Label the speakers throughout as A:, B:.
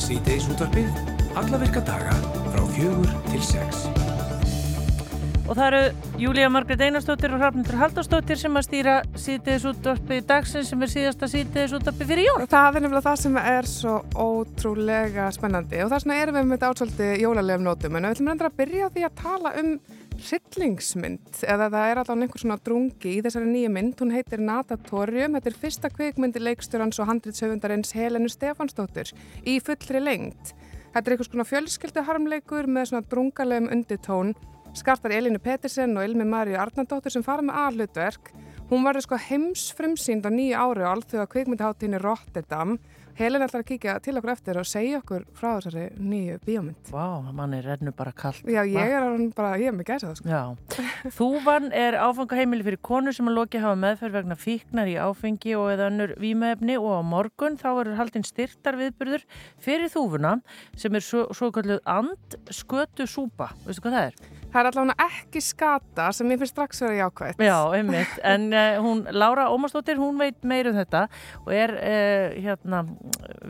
A: Síðdeis útvarpið, alla virka daga frá fjögur til sex.
B: Og það eru Júlía Margret Einarstóttir og Hrafnildur Haldarstóttir sem að stýra síðdeis útvarpið dagsins sem er síðasta síðdeis útvarpið fyrir jól.
C: Það er nefnilega það sem er svo ótrúlega spennandi og þess vegna erum við með þetta átsvöldi jólalegum nótum en við ætlum reyndar að byrja því að tala um hryllingsmynd eða það er alltaf einhver svona drungi í þessari nýju mynd, hún heitir Natatorium, þetta er fyrsta kvikmyndi leikstjórans og handrýtshöfundarins Helenu Stefansdóttur í fullri lengt. Þetta er einhvers konar fjölskylduharmleikur með svona drungalegum unditón skartar Elinu Pettersen og Ilmi Maríu Arnardóttur sem fara með aðhlutverk. Hún varði sko heimsfrumsýnd á nýju ári og að kvikmyndiháttíðinni Rotterdam Helin ætlar að kíkja til okkur eftir og segja okkur frá þessari nýju bíómynd.
B: Vá, wow, mann er rennu bara kallt.
C: Já, ég er bara, ég er með gæsa það sko.
B: Já, Þúvan er áfangaheimili fyrir konur sem að loki hafa meðferð vegna fíknar í áfengi og eða önnur výmefni og á morgun þá verður haldinn styrtar viðburður fyrir þúfuna sem er svo, svo kalluð and skötu súpa. Veistu hvað það er?
C: Það er allavega ekki skata sem ég finnst strax verið jákvæmt.
B: Já, einmitt. En uh, hún, Laura Ómarsdóttir, hún veit meirum þetta og er uh, hérna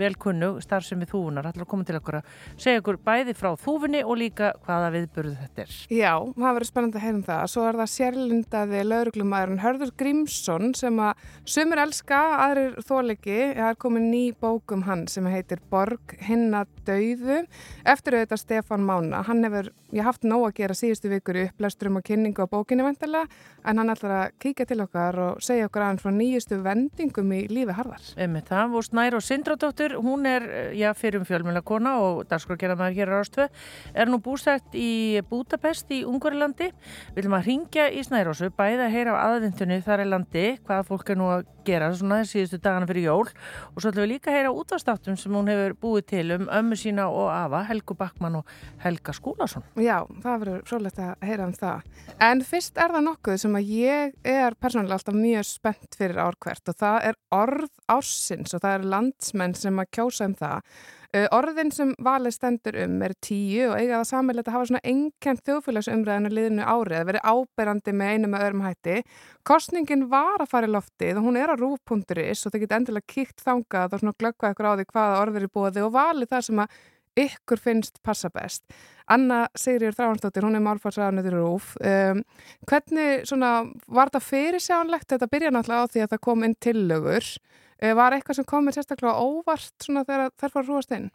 B: velkunnu starfsemi þúfunar. Það ætlar að koma til okkur að segja okkur bæði frá þúfunni og líka hvaða viðburðu þetta er.
C: Já, það verður spennandi að heyrum það. Svo er það sérlindaði lauruglumæðurinn Hörður Grímsson sem að sumur elska, aðrir þóliki. Það er komin ný bókum hann sem heitir Borg hinna dauðu eftir auðvitað Stefan Mána. Hann hefur, ég haft nóg að gera síðustu vikur í upplæsturum og kynningu á bókinni vendilega en hann ætlar að kíkja til okkar og segja okkur aðeins frá nýjustu vendingum í lífi Harðar.
B: Einmitt, það voru Snær og Sindradóttir, hún er já, fyrir um fjölmjölakona og dagskorgerðamæður hér á Rástvö, er nú búsætt í Budapest í Ungarilandi. Við viljum að ringja í Snærósu, bæða að heyra á aðvindunni þar í landi, hvaða fólk er nú að gera svona síðustu dagana fyrir jól og svo ætlum við líka að heyra útastáttum sem hún hefur búið til um ömmu sína og afa, Helgu Backmann og Helga Skúlason.
C: Já, það verður svolítið að heyra um það. En fyrst er það nokkuð sem að ég er persónulega alltaf mjög spennt fyrir árkvert og það er orð ársins og það er landsmenn sem að kjósa um það. Orðin sem valið stendur um er tíu og eiga það sammeilegt að hafa svona enkjent þjóðfélagsumræðinu liðinu árið, að veri áberandi með einu með öðrum hætti. Kostningin var að fara í loftið og hún er á rúf.is og það geta endilega kíkt þangað og svona glöggvað ykkur á því hvaða orðir er búið og valið það sem að ykkur finnst passa best. Anna Sigriður Þráhansdóttir, hún er málfarsraðanöður rúf. Um, hvernig svona, var þetta fyrirsjánlegt? Þetta byrja náttúrulega á því að það kom inn tillögur. Uh, var eitthvað sem komið sérstaklega óvart svona þegar þær fara rúast inn?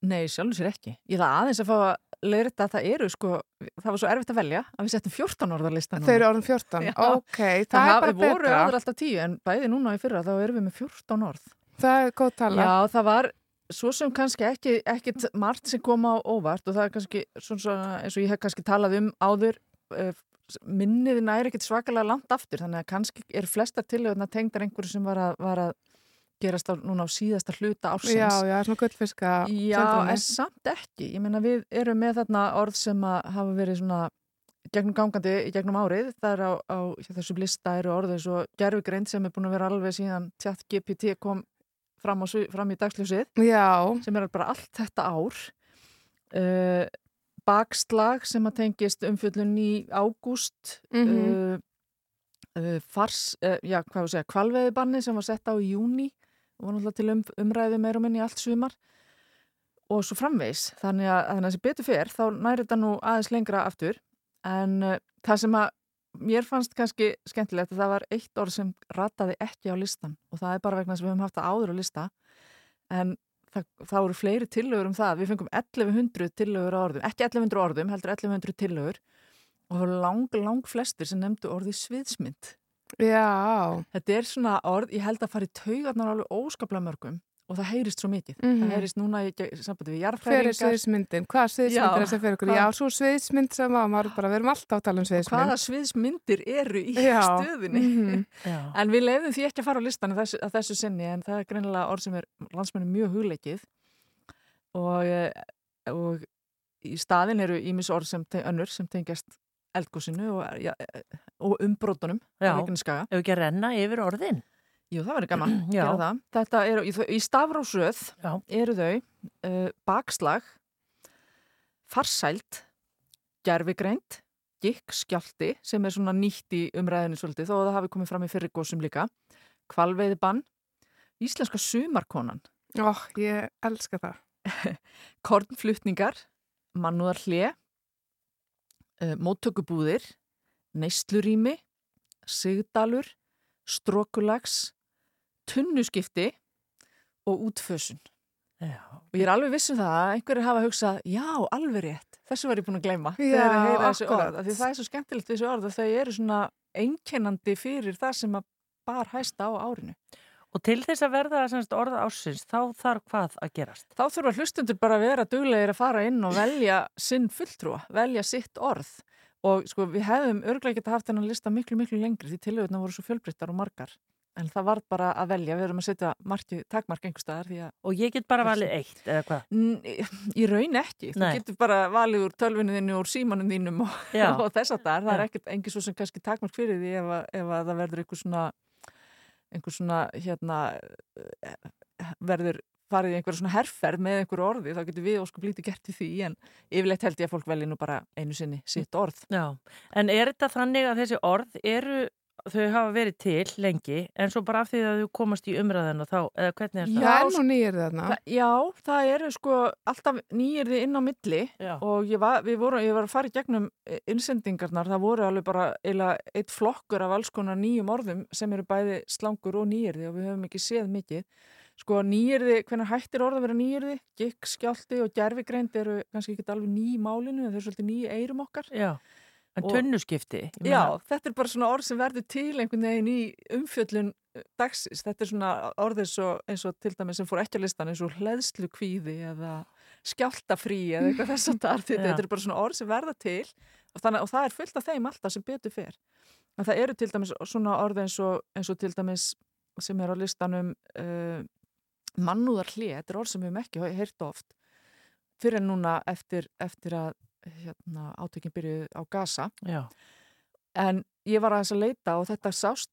D: Nei, sjálfur sér ekki. Ég það aðeins að fá að leirita að það eru sko, það var svo erfitt að velja að við settum 14 orðarlistan.
C: Þau eru orðin 14? Já. Ok, það, það er bara betra.
D: Það voru aður alltaf 10 en bæði núna í fyrra þá erum við með 14 orð.
C: Það er góð tala.
D: Já, það var svo sem kannski ekki, ekki margt sem kom á óvart og það er kannski svona eins og ég hef kannski talað um áður minniði næri ekkert svakalega langt aftur þannig að kannski er flestar tilöðuna tengdar einhverju sem var að, var að gerast á, núna á síðasta hluta ársins.
C: Já, já, svona gullfiska
D: Já, en samt ekki, ég meina við erum með þarna orð sem að hafa verið svona gegnum gangandi í gegnum árið. Það er á, á þessu lista eru orðið svo gerfugreind sem er búin að vera alveg síðan tjátt GPT kom fram, fram í dagsljósið. Sem er bara allt þetta ár. Uh, bakslag sem að tengist umfjöldun í ágúst mm -hmm. uh, fars, já hvað við segja kvalveðibanni sem var sett á í júni og var náttúrulega til um, umræðu meir og minni allt sumar. Og svo framvegs þannig að, að þessi betur fer þá næri þetta nú aðeins lengra aftur. En það sem að mér fannst kannski skemmtilegt að það var eitt orð sem rataði ekki á listan og það er bara vegna sem við höfum haft það áður á lista. En það, það voru fleiri tillögur um það. Við fengum 1100 tillögur á orðum ekki 1100 orðum, heldur 1100 tillögur og það voru lang, lang flestir sem nefndu orði sviðsmynd.
C: Já.
D: Þetta er svona orð, ég held að fari taugarnar alveg óskaplega mörgum og það heyrist svo mikið. Mm -hmm. Það heyrist núna í sambandi við jarðfæringar.
C: Fyrir sviðsmyndin, hvaða sviðsmyndir er það fyrir okkur? Já, svo sviðsmynd sem að maður bara, við erum alltaf að tala um sviðsmynd.
D: Hvaða sviðsmyndir eru í Já. stöðinni? Mm -hmm. en við lefðum því ekki að fara á listan að þessu, að þessu sinni, en það er greinilega orð sem er landsmenni mjög hugleikið og, og í staðin eru ímis orð sem önnur sem tengjast eldgósinu og, ja, og umbrótunum.
B: Já, ef ekki að renna yfir orðin.
D: Jú, það verður gaman að gera það. Þetta eru, í, stafrásröð eru þau uh, bakslag, farsælt, gerfigreint, gikkskjálti sem er svona nýtt í umræðinu svolítið þó að það hafi komið fram í fyrir góðsum líka kvalveiðibann Íslenska sumarkonan.
C: Ó, ég elska það.
D: Kornflutningar mannúðar hlje uh, móttökubúðir neystlurými sigdalur strókulags tunnuskipti og útfösun
B: Já.
D: og ég er alveg vissum það að einhverju hafa hugsað já, alveg rétt, þessu var ég búin að gleyma
C: Já, akkurat.
D: því það er svo skemmtilegt þessu orð að þau eru svona einkennandi fyrir það sem að bar hæsta á árinu
B: Og til þess að verða semst, orða ásins, þá þarf hvað að gerast?
D: þá þurfa hlustundur bara að vera duglegir að fara inn og velja sinn fulltrúa, velja sitt orð og sko við hefðum örglega geta haft þennan lista miklu miklu lengri því tilhauðuna voru svo fjölbryttar og margar en það var bara að velja, við erum að setja marki, takmark einhver staðar því að
B: Og ég get bara valið eitt, eða hvað?
D: Í raun ekki, þú getur bara valið úr tölvinu þínu og úr símanum þínum og, og þess að það, er ekkert engi svo sem kannski takmark fyrir því ef ef að það verður einhver svona einhver svona hérna eh, verður farið í einhver svona herrferð með einhver orði, þá getur við óskup lítið gert í því en yfirleitt held ég að fólk velji nú bara einu sinni sitt orð.
B: Já, en er þetta þannig að þessi orð eru, þau hafa verið til lengi, en svo bara af því að þau komast í umræðina þá, eða hvernig er það?
D: Já,
C: Það er nú nýjir þarna.
D: Þa, já, það eru sko alltaf nýjirði inn á milli
B: Já.
D: og ég var, við vorum, ég var að fara í gegnum eh, innsendingarnar, það voru alveg bara eila eitt flokkur af alls konar nýjum orðum sem eru bæði slangur og nýjirði og við höfum ekki séð mikið. Sko nýjirði, hvernig hættir orð að vera nýjirði gikk, skjálti og gerfigreind eru kannski ekki alveg ný í málinu en þau eru svolítið ný í eirum okkar.
B: Já, en tunnuskipti?
D: Já, þetta er bara svona orð sem verður til einhvern veginn í umfjöllun uh, dagsins. Þetta er svona orð eins og, eins og til dæmis sem fór ekki á listan eins og hleðslu kvíði eða skjáltafrí eða eitthvað þess að. Þetta, er bara svona orð sem verða til og, þannig, og það er fullt af þeim alltaf sem betur fer. En það eru til dæmis svona orð eins og, eins og til dæmis sem er á listanum uh, mannúðar hlið. Þetta er orð sem við hefum ekki heyrt oft fyrir en núna eftir, eftir að hérna, átökin byrjuð á Gaza.
B: Já,
D: En ég var aðeins að leita og þetta sást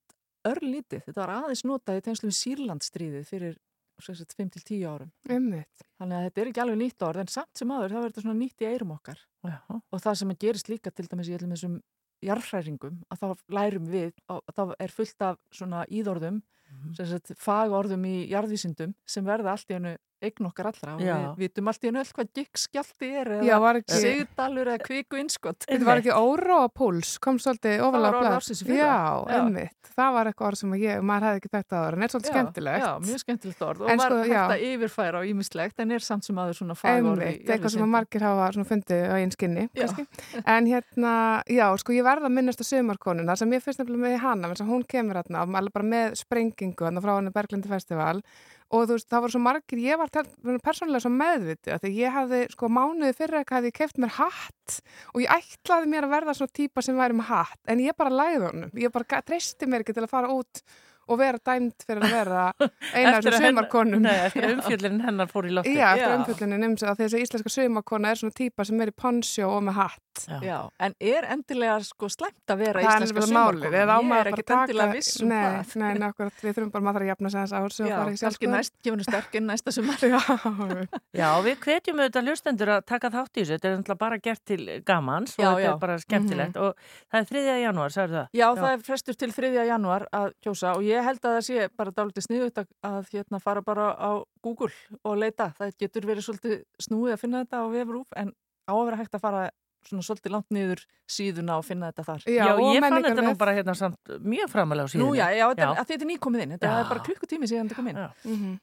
D: örlítið. Þetta var aðeins notað í tengslum Sýrlandstríðið fyrir 5-10 árum.
C: Einmitt.
D: Þannig að þetta er ekki alveg nýtt orð en samt sem aður þá er þetta svona nýtt í eirum okkar.
B: já,
D: Og það sem að gerist líka til dæmis í þessum jarðhræringum að þá lærum við og þá er fullt af svona íðorðum sem sagt, fagorðum í jarðvísindum sem verða allt í hennu eign okkar allra og
B: Já.
D: við vitum allt í hennu öll hvað gikkskjalti er
C: Já,
D: eða sigdalur eða kviku innskott
C: þetta var ekki óróa púls, kom svolítið ofalega
D: orð fyrra.
C: Já,
D: Já.
C: einmitt. Það var eitthvað orð sem ég, maður hefði ekki þetta áður, en er svolítið skemmtilegt.
D: Já, mjög skemmtilegt orð og
C: En
D: var
C: sko,
D: hægt
C: já.
D: að yfirfæra á ímislegt en er samt sem aður svona fagorð í
C: Einmitt, eitthvað sem að margir hafa fundið á einn skinni,
D: Já.
C: En hérna, já, sko, ég verða að minnast á sumarkonuna sem ég fyrst nefnilega með hana, hún kemur hérna, bara með sprengingu hérna frá henni Berglindi Festival og þú veist, það voru svo margir, ég var persónulega svo meðviti að ég hafði, sko, mánuði fyrir eitthvað hafði ég keft mér hatt og ég ætlaði mér að verða svona típa sem væri með hatt, en ég bara læði honum, ég bara treysti mér ekki til að fara út og vera dæmt fyrir að vera eina af þessum
B: að
C: sumarkonum.
B: Nei, eftir að umfjöllin hennar fór í lofti.
C: Já, eftir
D: Já.
C: umfjöllunin um sig að þessi íslenska sumakona er svona típa sem er í ponnsjó og með hatt.
D: Já, en er endilega sko slæmt að vera
C: Það er
D: íslenska
C: á
D: Ég er ekkert
C: taka-
D: endilega viss um
C: nei,
D: það.
C: Nei, nei, akkurat, við þurfum bara maður að jafna sig þess og
D: Já,
C: fara í
D: kannski næst, henni sterkinn næsta sumar.
C: Já,
B: Já, við hvetjum auðvitað hlustendur að taka þátt í þessu. Þetta er bara gert til gamans og
D: Já,
B: þetta
D: já.
B: er bara skemmtilegt og það er 3. janúar, sagður það?
D: Já, það frestur til 3. janúar að kjósa og ég held að það sé bara dálítið sniðut að, að hérna fara bara á Google og leita. Það getur verið svolítið snúið að finna þetta á vefrúf en á að vera hægt að fara svona svolítið langt niður síðuna og finna þetta þar.
B: Já,
C: og
B: ég fann þetta nú bara hérna samt mjög framalega á síðan.
D: Nú já, já, þetta,
B: Já.
D: Að þetta er nýkomið inn. Þetta
B: Já.
D: er bara klukkutími síðan þetta kom inn.
B: Já.
C: Mhm.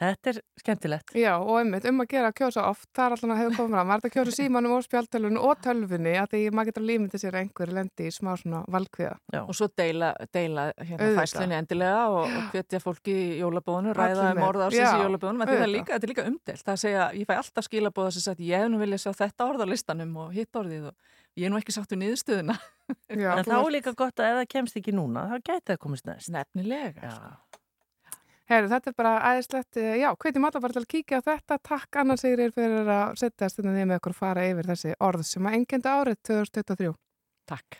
B: Þetta er skemmtilegt.
C: Já, og einmitt, um að gera að kjósa oft, það er alltaf að hefur komið fram, var þetta að kjósa símanum og spjaltölunum og tölfunni, að því maður getur límið sér að einhver lendi í smá svona valkviða.
B: Já.
D: Og svo deila, deila hérna fæslunni endilega og, og hvetja fólki í jólabóðinu, ræða um
C: með.
D: orða ársins í
C: Já,
D: jólabóðinu. Þetta er, líka, er umdelt. Það að segja, ég fæ alltaf skilabóða sem sagt, ég nú vilja sjá þetta orð á listanum og hitt orðið og ég er nú ekki við niðurstöðuna.
C: Já,
B: en þá er líka gott að ef það kemst ekki núna, þá gæti það komist næst.
D: Nefnilega.
B: Já.
C: Herru, þetta er bara æðislegt, eh, já, hvetjum alla bara til að kíkja á þetta, takk Anna Sigrir fyrir að setja stundin því með okkur að fara yfir þessi orð sem að engjönda árið 2023.
D: Takk.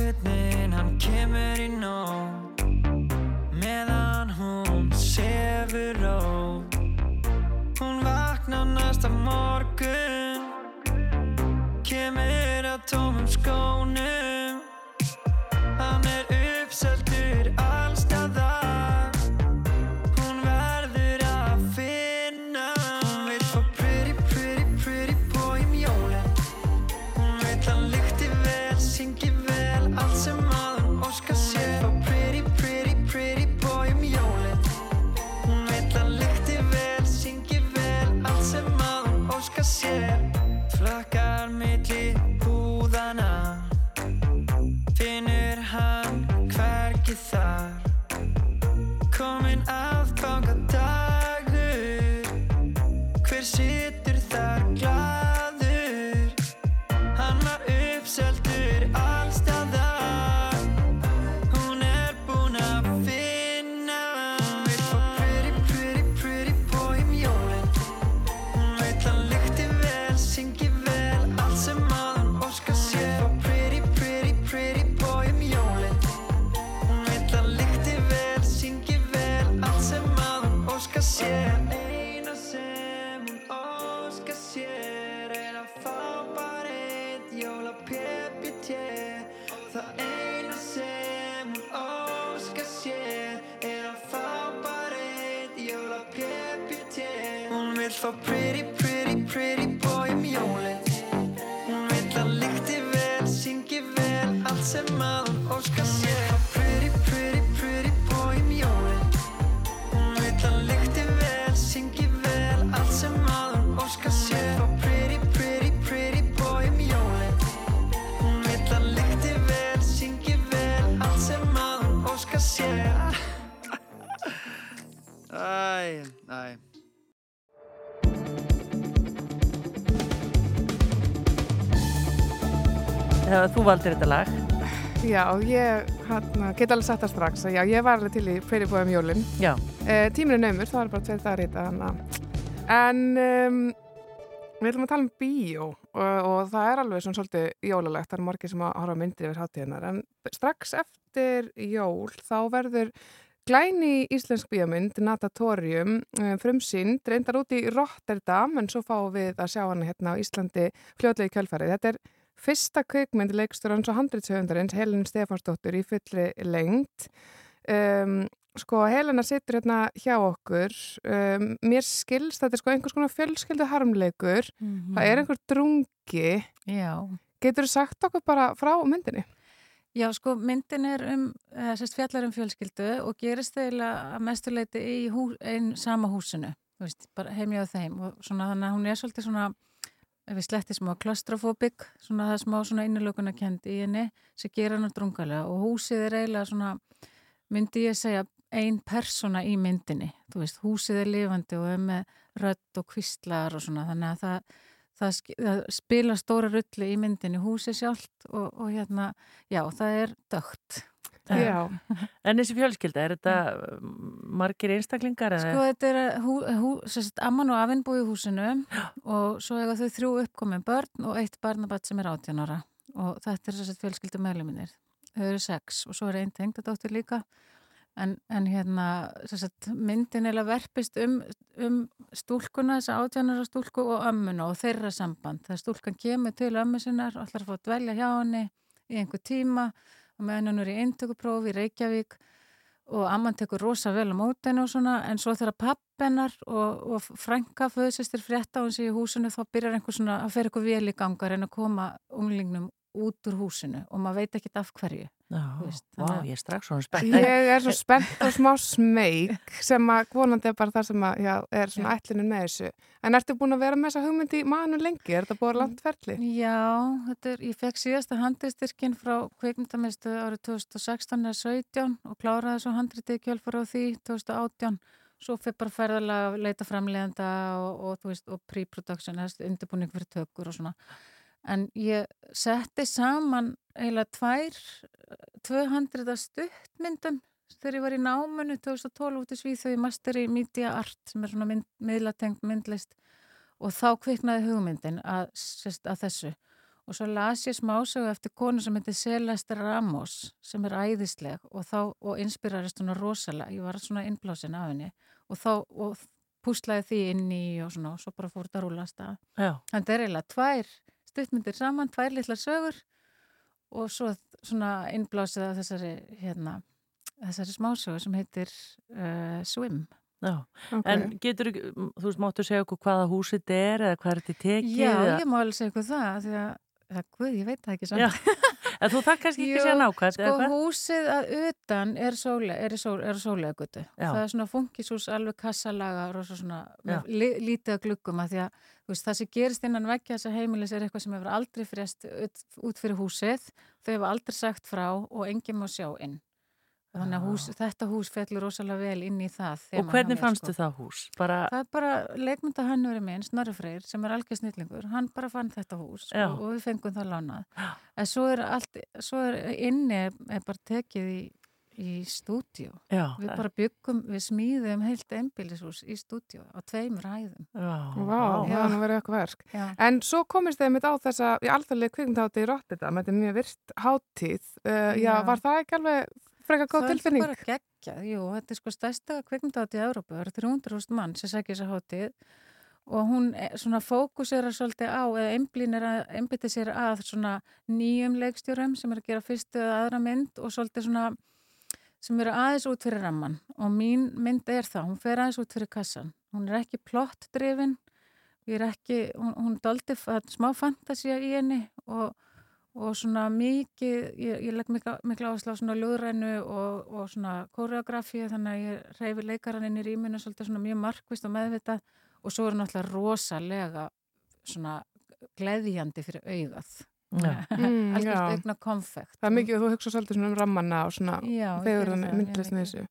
E: certain
B: Þegar þú valdir þetta lag.
C: Já, ég hana, get alveg sagt það strax að já, ég var alveg til í fyrir bóðum jólinn.
B: Já.
C: Eh, tíminn er naumur, það er bara tveir dagar í þetta. En um, við ætlum að tala um bíó og, og það er alveg svona svolítið jólalegt, það er margir sem að horfa myndir yfir hátíðinar. En strax eftir jól þá verður glæni íslensk bíómynd, Natatorium, um, frumsýnd, reyndar út í Rotterdam, en svo fáum við að sjá hana hérna á Íslandi fljóðlega í kjölfarið. Þetta er fyrsta kveikmynd leiksturans og handriðshöfundarins Helin Stefansdóttur í fullri lengt um, sko Helena situr hérna hjá okkur um, mér skilst þetta er sko einhvers konar fjölskyldu harmleikur
B: Mhm.
C: það er einhver drungi
B: Já.
C: getur þú sagt okkur bara frá myndinni?
F: Já, sko, myndin er um, sérst, fjallar um fjölskyldu og gerist eiginlega að mestuleiti í hú, einn sama húsinu, veist, bara heimja á þeim og svona þannig að hún er svolítið svona, ef við sletti smá klaustrofóbik, svona það er smá svona innilökunna kend í henni sem gera hann drungalega og húsið er eiginlega svona, myndi ég segja, ein persóna í myndinni, þú veist, húsið er lifandi og er með rödd og kvistlar og svona, þannig að það Það, það spila stóra rulli í myndinni húsi sjálft og, og hérna, já, það er dögt. Það-
C: Já,
B: En þessi fjölskylda, er þetta margir einstaklingar? eða?
F: Sko, þetta er hú, hú, sérst, amman og afinn búi í húsinu og svo eiga þau þrjú uppkomin börn og eitt barnabatt sem er 18 ára og þetta er sérst fjölskyldu meðluminir. Þau eru sex og svo er einn tengdadóttir líka en, en hérna sérst, myndin er að verpist um, um stúlkuna, þessa átjánar stúlku og ömmuna og þeirra samband. Þegar stúlkan kemur til ömmu sinnar og ætlar að fá að dvelja hjá henni í einhver tíma og meðan hún er í eintökuprófi í Reykjavík og amman tekur rosa vel á mótinu og svona en svo þegar pappennar og, og frænka föðsistir frétta á hans í húsinu þá byrjar einhver svona að fer eitthvað vel í ganga að reyna að koma unglingnum út úr húsinu og maður veit ekki af hverju.
B: Já,
F: þú veist, að-
B: ég er strax svona spennt.
C: ég er svo spennt og smá smeyk sem að vonandi er bara það sem að, já, er svona ætlunin með þessu. En ertu búin að vera með þessa hugmynd í manu lengi? Er þetta búin langt ferli?
F: Já, þetta er, ég fekk síðasta handristyrkin frá kveikmyndamistu árið 2016 eða 17 og kláraði svo handritið kjölfara á því 2018 svo fyrir bara ferðalega að leita framlegenda og, og, þú veist, og pre-production, undirbúning fyrir tökur og svona. En ég setti saman eiginlega tvær, 200 stuttmyndum þegar ég var í námanu 2012 út í Svíþau í Master í Media Art sem er svona mynd, miðlatengt myndlist. Og þá kviknaði hugmyndin að, sérst, að þessu. Og svo las ég smásögu eftir konu sem heitir Celeste Ramos sem er æðisleg og þá og inspirarist hún rosalega, ég var svona innblásin af henni. Og þá og púslaði því inn í og svona og svo bara fór þetta að rúlast að. Þannig er eiginlega tvær stuttmyndir saman, tvær litlar sögur og svo svona innblásið af þessari hérna, þessari smásögu sem heitir uh, Swim.
B: Já, okay. en getur þú veist, máttu segja okkur hvaða húsið þetta er eða hvað er þetta tekið?
F: Já, eða? ég má alveg segja okkur það því að Það, guð, ég veit það ekki samt.
B: En þú það kannski ekki sé nákvæmt?
F: Sko húsið að utan er, sóle, er, sól, er sólegagutu. Það er svona funkisús alveg kassalaga og svona li, lítið að gluggum að því að veist, það sem gerist innan vekkja þessa heimilis er eitthvað sem hefur aldrei frest út fyrir húsið. Þau hefur aldrei sagt frá og enginn má sjá inn. Þannig að hús, þetta hús fellur rosalega vel inn í það.
B: Og hvernig fannstu sko. það hús?
F: Bara... Það er bara leikmyndahannurinn minn, Snorri Freyr, sem er algjör snillingur. Hann bara fann þetta hús og, og við fengum það lánað. En svo er, allt, svo er inni er bara tekið í, í stúdíu. Við það... bara byggum, við smíðum heilt einbílishús í stúdíu á tveimur hæðum.
C: Vá, það er verið eitthvað verk. Já. En svo komist þið mitt á þessa, í alþjóðlega kvikmyndáti í Rotterdam, þetta er mjög virt hátíð. Uh, já, var það ekki alveg frekar góð tilfinning.
F: Það er bara geggjað, jú, þetta er sko stærsta kvikmyndátt í Európa, það eru 300.000 mann sem segja þess að hátið og hún eh, svona fókusera svolítið á eða einblýnir sér að svona nýjum leikstjórum sem er að gera fyrstu eða aðra mynd og svolítið svona sem eru aðeins út fyrir ramman og mín mynd er það, hún fer aðeins út fyrir kassan hún er ekki plottdrifin hún er ekki, hún, hún doldið smá fantasía í henni og og svona mikið, ég, ég legg miklu áherslu á svona löðrænu og, og svona koreografi þannig að ég reyfi leikaran inn í rýminu svolítið svona mjög markvist og meðvitað. Og svo er náttúrulega rosalega svona gleðjandi fyrir auðað alveg aukna konfekt
C: það er mikið að þú hugsa svolítið um rammanna og svona þegar þannig myndlisni þessu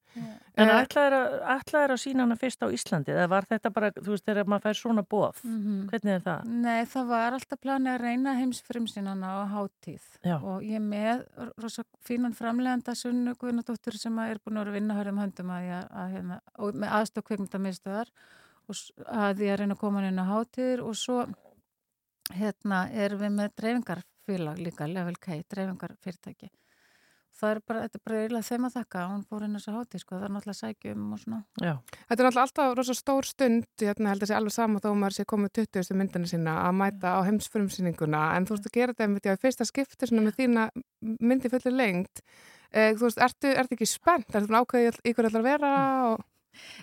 B: En ætlaði er að sína hana fyrst á Íslandi eða var þetta bara, þú veist, þegar maður fær svona bóð mm -hmm. hvernig er það?
F: Nei, það var alltaf planið að reyna heimsfrimsinana á háttíð Já. og ég með rosa fínan framleganda sunnu Guðnardóttur sem er búin að vera vinnahörðum höndum að ég, að, hérna, og með aðstöð kveikmyndamiðstöðar og að ég að reyna að koma inn á háttíður og svo hérna erum við með dreifingarfélag líka, Level K, dreifingarfyrirtæki. Það er bara, þetta er bara eiginlega þeim að þakka, hún fór inn þessu háti, sko, það er náttúrulega sækjum og svona.
C: Já. Þetta er náttúrulega alltaf rosa stór stund, ég held að það sé alveg sama þó maður sé komið 20. myndina sína að mæta á heimsfrumsýninguna, en þú veist að gera þetta með því að fyrsta skipti svona með þína myndi fullir lengt, eh, þú veist, ertu, ertu ekki spennt, ertu ákveðið ætlar að vera og...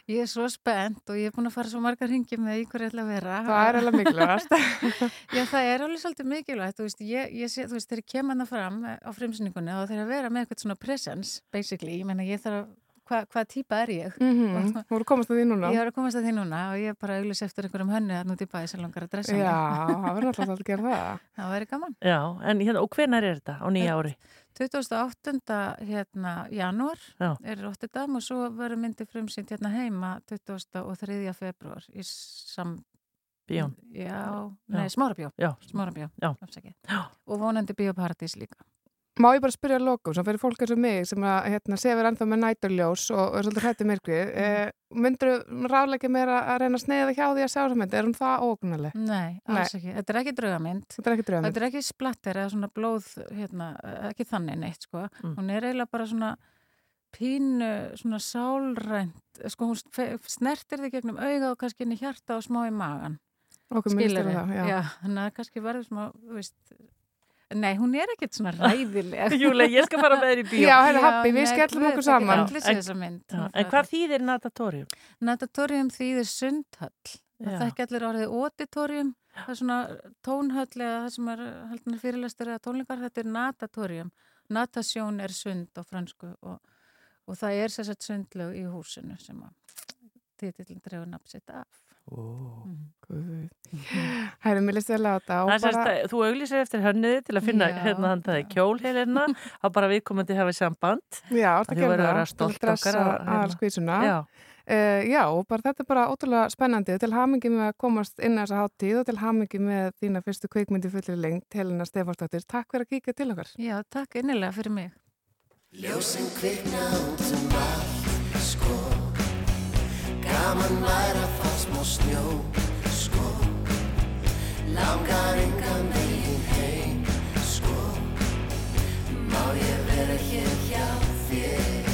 F: Ég er svo spennt og ég er búin að fara svo margar ringi með í hverju ætla að vera.
C: Það er alveg mikilvægast.
F: Já, það er alveg svolítið mikilvægt. Þú veist, ég, ég sé, þú veist, þegar ég kem hana fram á fremsningunni og þegar að vera með eitthvað svona presence, basically, ég menna ég þarf að hva, hvað típa er ég
C: mm -hmm. Þú voru komast að því núna
F: Ég voru komast að því núna og ég er bara auðvist eftir einhverjum hönnu að nú típa ég sem langar að dressa
C: Já, það verður alltaf að gera það
F: Það verður gaman
B: Já, en hérna, og hvenar er þetta á nýja ári?
F: 28. hérna janúar Já. er Rotterdam og svo verður myndi frumsýnt hérna heima 23. februar í sam
B: Bjón
F: Já, nei, Smárabjó Smárabjó, og vonandi Bíóparadís líka
C: Má ég bara spyrja lokum, sem fyrir fólk eins og mig sem að hérna, sefur ennþá með næturljós og er svolítið hrættið myrkvið, mm. eh, myndur þú ráðleika mér að reyna að sneiða hjá því að sjá þessa mynd? Er hún það ógunarleg?
F: Nei, alls Nei. ekki. Þetta er ekki draugamynd.
C: Þetta er ekki.
F: Þetta er ekki splatter eða svona blóð, hérna, ekki þannig neitt, sko. Mm. Hún er eiginlega bara svona pínu, svona sálrænt, sko hún snertir þig gegnum auga og kannski inn í hjarta og smá í magan. Skilur já. Þannig að kannski verður smá, veist, Nei, hún er ekkert svona ræðileg.
B: Júlega, ég skal fara með þér í bíó.
C: Já, hérna happi, við skellum okkur saman.
B: En, en hvað þýðir natatorium?
F: Natatorium þýðir sundhöll. Það er ekki allir orðið auditorium, það er svona tónhöll eða það sem er haldinir fyrirlastur eða tónlingar, þetta er natatorium. Natasjón er sund á fransku og, og það er sérsett sundlög í húsinu sem að títillin drefur nafnsitt af.
C: Oh, mm. Hærum, mér líst vel á þetta
B: bara... Þú auglísir eftir hönniði til að finna já, hérna þannig að það er kjólheilina þá bara viðkomandi hafa samband
C: Já, gerur það til að dressa aðal skvísuna Uh, já, og bara þetta er bara ótrúlega spennandi til hamingi með að komast inn að þessa háttíð og til hamingi með þína fyrstu kveikmyndi fullir lengt, Helena Stefansdóttir. Takk fyrir að kíka til okkar.
F: Já, takk innilega fyrir mig.
G: Ljósinn kvikna út um allt, sko Gaman væri að fá smá snjó, sko. Langar engan veginn heim, sko. Má ég vera hér hjá þér?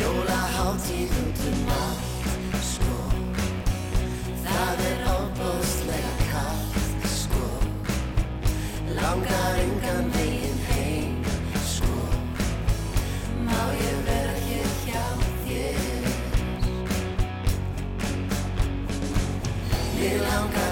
G: Jólaháttíð út um allt, sko. Það er óbúðslega kallt, sko. Langar engan veginn Mér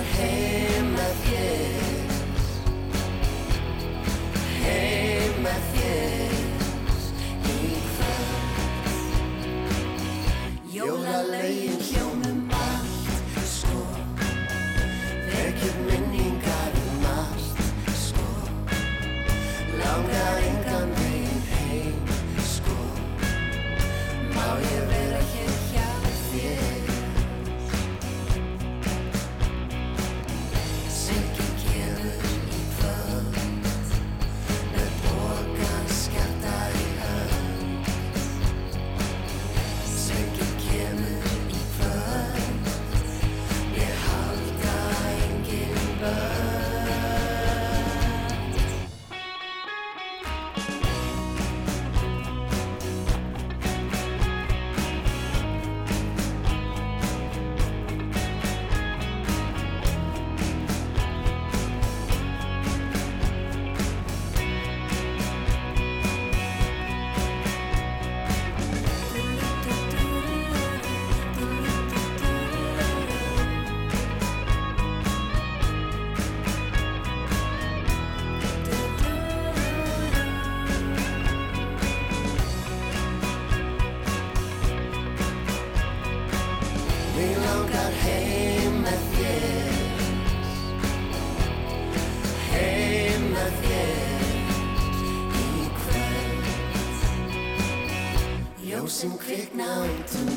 H: now.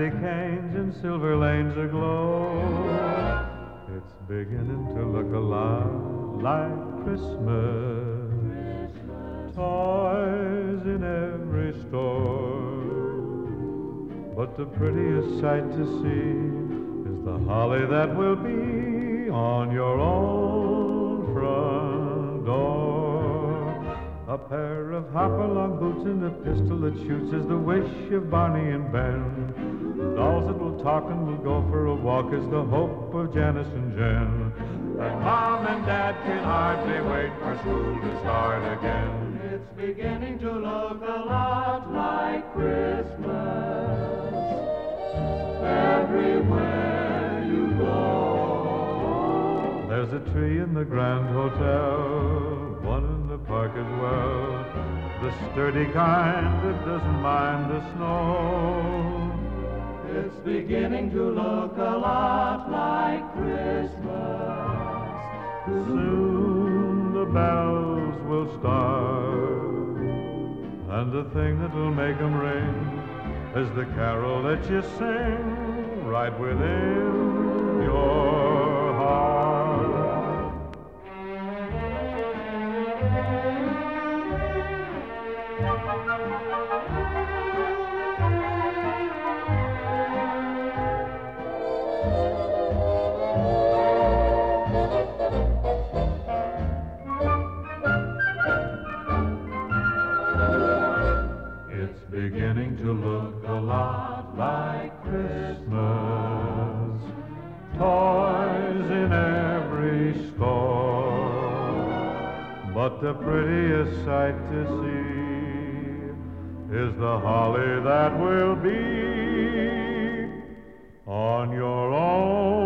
H: Candy canes and silver lanes aglow. It's beginning to look a lot like Christmas. Toys in every store. But the prettiest sight to see is the holly that will be on your own front door. A pair of hopalong boots and a pistol that shoots is the wish of Barney and Ben. Dolls that will talk and will go for a walk is the hope of Janice and Jen. And Mom and Dad can hardly wait for school to start again. It's beginning to look a lot like Christmas everywhere you go. There's a tree in the Grand Hotel, park as well. The sturdy kind that doesn't mind the snow. It's beginning to look a lot like Christmas. Soon the bells will start. And the thing that'll make 'em ring is the carol that you sing right within your heart. To look a lot like Christmas. Toys in every store. But the prettiest sight to see is the holly that will be on your own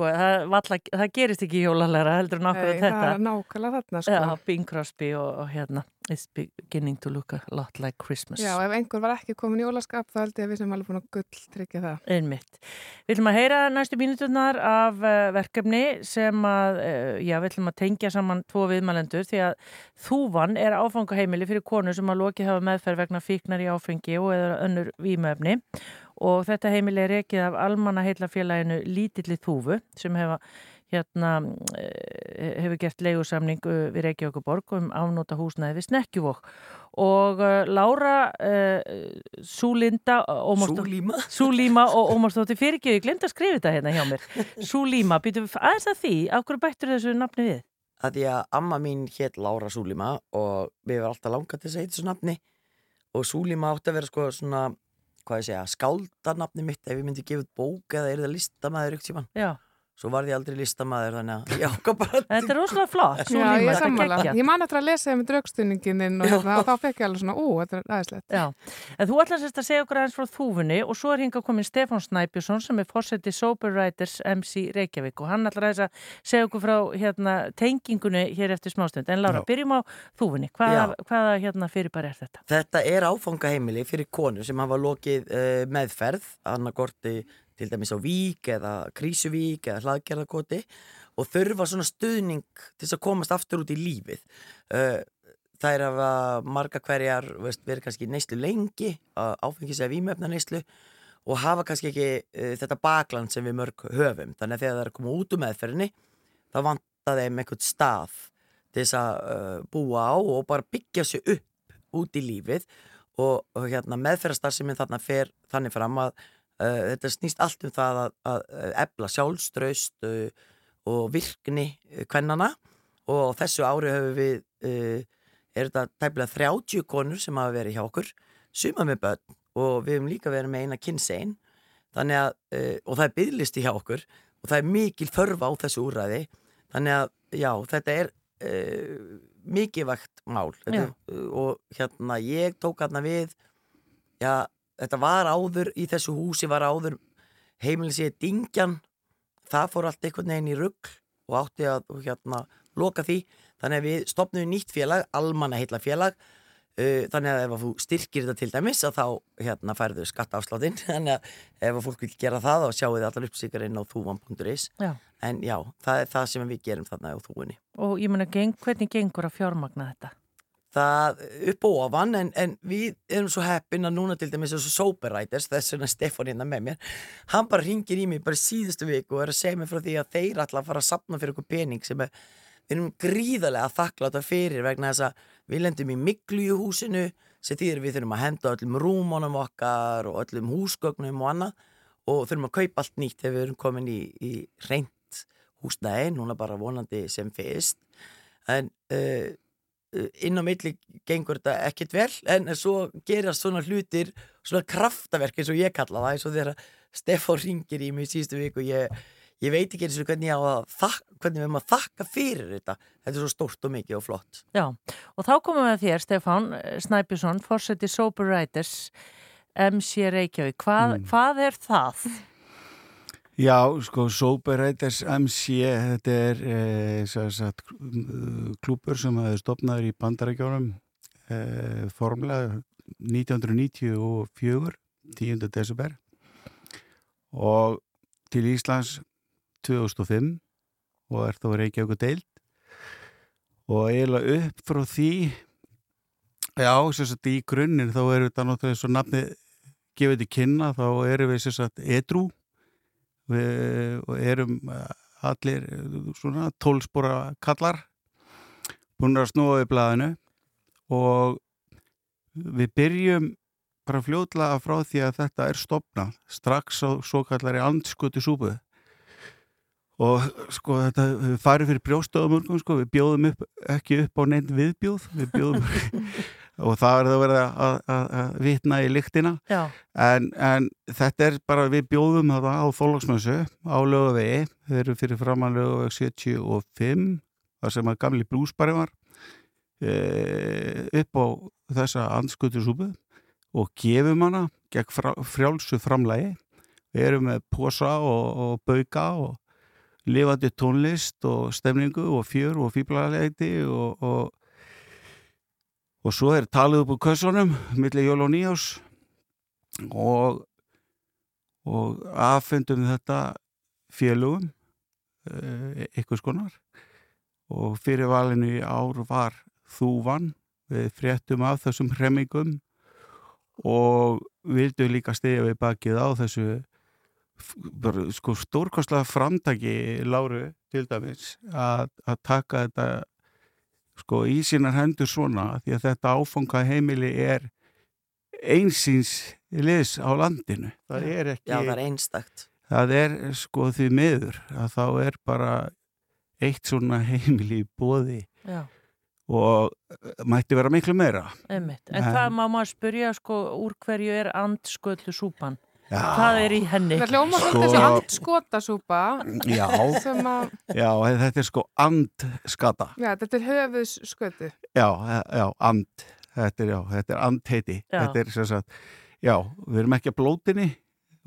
B: Sko, það, valla, það gerist ekki jólalega heldur en okkur þetta.
C: það er nákvæmlega þarna sko.
B: Já, Bing Crosby og, og hérna It's beginning to look a lot like Christmas.
C: Já, ef einhver var ekki komin í jólaskap þá held ég að við sem alveg búin að gull tryggja það.
B: Einmitt. Við ætlum að heyra næstu mínuturnar af uh, verkefni sem að, uh, já, við ætlum að tengja saman tvo viðmælendur því að þúvan er áfangaheimili fyrir konu sem að lokið hafa meðferð vegna fíknar í áfengi og eða önnur vímöfni og þetta heimili er ekið af almanna heilafélaginu Lítilli Þúfu sem hefa hérna eh, hefur gert leigusamning uh, við Reykjavíkuborg um afnóta húsnæði við Snekkjuvók og uh, Lára uh, Súlinda
I: Súlíma?
B: Súlíma og Ómarsdóttir fyrirgjöðu, ég glemt að skrifa þetta hérna hjá mér Súlíma, býtum við aðeins að því af hverju bættur þessu nafni við?
I: að því að amma mín hétt Lára Súlíma og við varum alltaf langað til að segja þessu nafni og Súlíma átti að vera sko svona hvað ég segja, skáldarnafni mitt ef ég myndi gefa bók eða er það listamæður ykkur tíman
B: Já,
I: svo varð ég aldrei listamæður þannig að ég ákvað bara
B: þetta er rosalega flott
C: Já, ég er
B: þetta
C: sammála.
B: geggjað.
C: Ég man eftir að lesa um draugstunningininn og, hérna, og þá fekk ég alveg svona, ú, þetta er aðeinslegt.
B: Já, en þú ætlar sérst að segja okkur aðeins frá þúfunni og svo er hinga komin Stefán Snæbjörnsson sem er fórseti Sober Writers MC Reykjavík og hann ætlar aðeins að segja okkur frá hérna, tengingunni hér eftir smástund. En Lára,
I: Já.
B: byrjum á þúfunni. Hvaða, hvaða hérna, fyrirbæri er þetta?
I: Þetta er áfangaheimili fyrir konur sem hafa lokið uh, meðferð, til dæmis á Vík eða Krísuvík eða hlaðgerðarkoti og þurfa svona stuðning til þess að komast aftur út í lífið. Uh, það er að marga hverjar verið kannski neyslu lengi, áfengis eða vímöfna neyslu og hafa kannski ekki uh, þetta bakland sem við mörg höfum. Þannig að þegar það er að koma út úr meðferðinni þá vantar þeim einhvern stað til þess að uh, búa á og bara byggja sig upp út í lífið og, og hérna, meðferðarstarfsemi þarna fer þannig fram að þetta snýst allt um það að, að ebla sjálfströst uh, og virkni kvennana og þessu ári höfum við er þetta tæmlega 30 konur sem hafa verið hjá okkur suma með börn og við höfum líka verið með eina kynsein þannig að, og það er bygglisti hjá okkur og það er mikil þörfa á þessu úræði þannig að, já, þetta er uh, mikilvægt mál. Þetta, og hérna ég tók hérna við já, þetta var áður í þessu húsi var áður heimilisið Dingjan það fór allt einhvern veginn í rugg og átti að hérna, loka því. Þannig að við stopnum nýtt félag almanna heitla félag uh, þannig að ef að þú styrkir þetta til dæmis þá hérna, færðu skattaafsláttinn þannig að ef að fólk vil gera það þá sjáu þið allar uppsíkar inn á þúvan.is en já, það er það sem við gerum þarna á þúinni
B: Og ég meina, geng, hvernig gengur að fjármagna þetta?
I: Það upp og ofan en, en við erum svo heppin að núna til dæmis þessu Sober Writers, þess vegna Stefán hérna með mér hann bara ringir í mig bara síðustu viku og er að segja mér frá því að þeir að fara að sapna fyrir okkur pening sem er, við erum gríðarlega þakkláta fyrir vegna þess að við lendum í miklu í húsinu sem þýðir við þurfum að henda öllum rúmónum okkar og öllum húsgögnum og annað og þurfum að kaupa allt nýtt þegar við erum komin í, í reynd húsnæði, núna bara vonandi sem fyrst. En uh, inn á milli gengur þetta ekkert vel en svo gerast svona hlutir svona kraftaverk eins og ég kalla það eins og þegar Stefán ringir í mig í síðustu viku ég, ég veit ekki eins og hvernig ég á að þakka, hvernig við erum að þakka fyrir þetta þetta er svo stórt og mikið og flott
B: Já, og þá komum við að þér, Stefán Snæbjörnsson, fórseti Sober Writers MC Reykjavík. Hvað,
J: Mm.
B: hvað er það?
J: Já, sko, Sober Riders MC, þetta er e, sagt, klúpur sem hefur stopnaður í bandarækjónum e, formlega 1994, 10. desember og til Íslands 2005 og er þá Reykjavík deild og eiginlega upp frá því já, sagt í grunninn þá er þetta náttúrulega svo nafni gefið til kynna, þá erum við sagt edru við erum allir svona tólspora kallar búin að snúa við blæðinu og við byrjum bara fljóðlega frá því að þetta er stopnað strax á svo kallari andskutu súpu. Og sko þetta við farið fyrir brjóstöðumurkum sko, við bjóðum upp, ekki upp á neitt viðbjóð við bjóðum og það er það að vera að, að, að vitna í lyktina. En, en þetta er bara við bjóðum það á þólagsmössu á lögavegi, þeir eru fyrir framann lögaveg 75 þar sem að gamli blúsbari var e, upp á þessa anskutu súpu og gefum hana gegn frá, frjálsu framlægi við erum með posa og, og bauka og lifandi tónlist og stemningu og fjör og fýblarleiti og, og og svo er talið upp úr kössunum millir jól og nýjás og og aðfendum þetta félugum ykkur skonar og fyrir valinu í ár var þúvan við fréttum af þessum hremmingum. Og vildum líka stegja við bakið á þessu sko, stórkostlega framtaki Láru til dæmis að, að taka þetta sko í sínar hendur svona því að þetta áfanga heimili er einsins liðs á landinu það er ekki
I: Já, það er einstakt
J: það er sko því miður að þá er bara eitt svona heimili í bóði
B: Já.
J: og mætti vera miklu meira
B: Einmitt. En, en það má maður spyrja sko úr hverju er andsköllu súpan. Hvað er í henni?
C: Það hljóma sko...
J: Sko-
C: þessi andskotasúpa
J: Já, já, þetta er sko andskata.
C: Já, þetta er höfuðsskötu.
J: Já, já, and. Þetta er, já, þetta er andheiti.
B: Já.
J: þetta er sem sagt, já, við erum ekki að blótinni.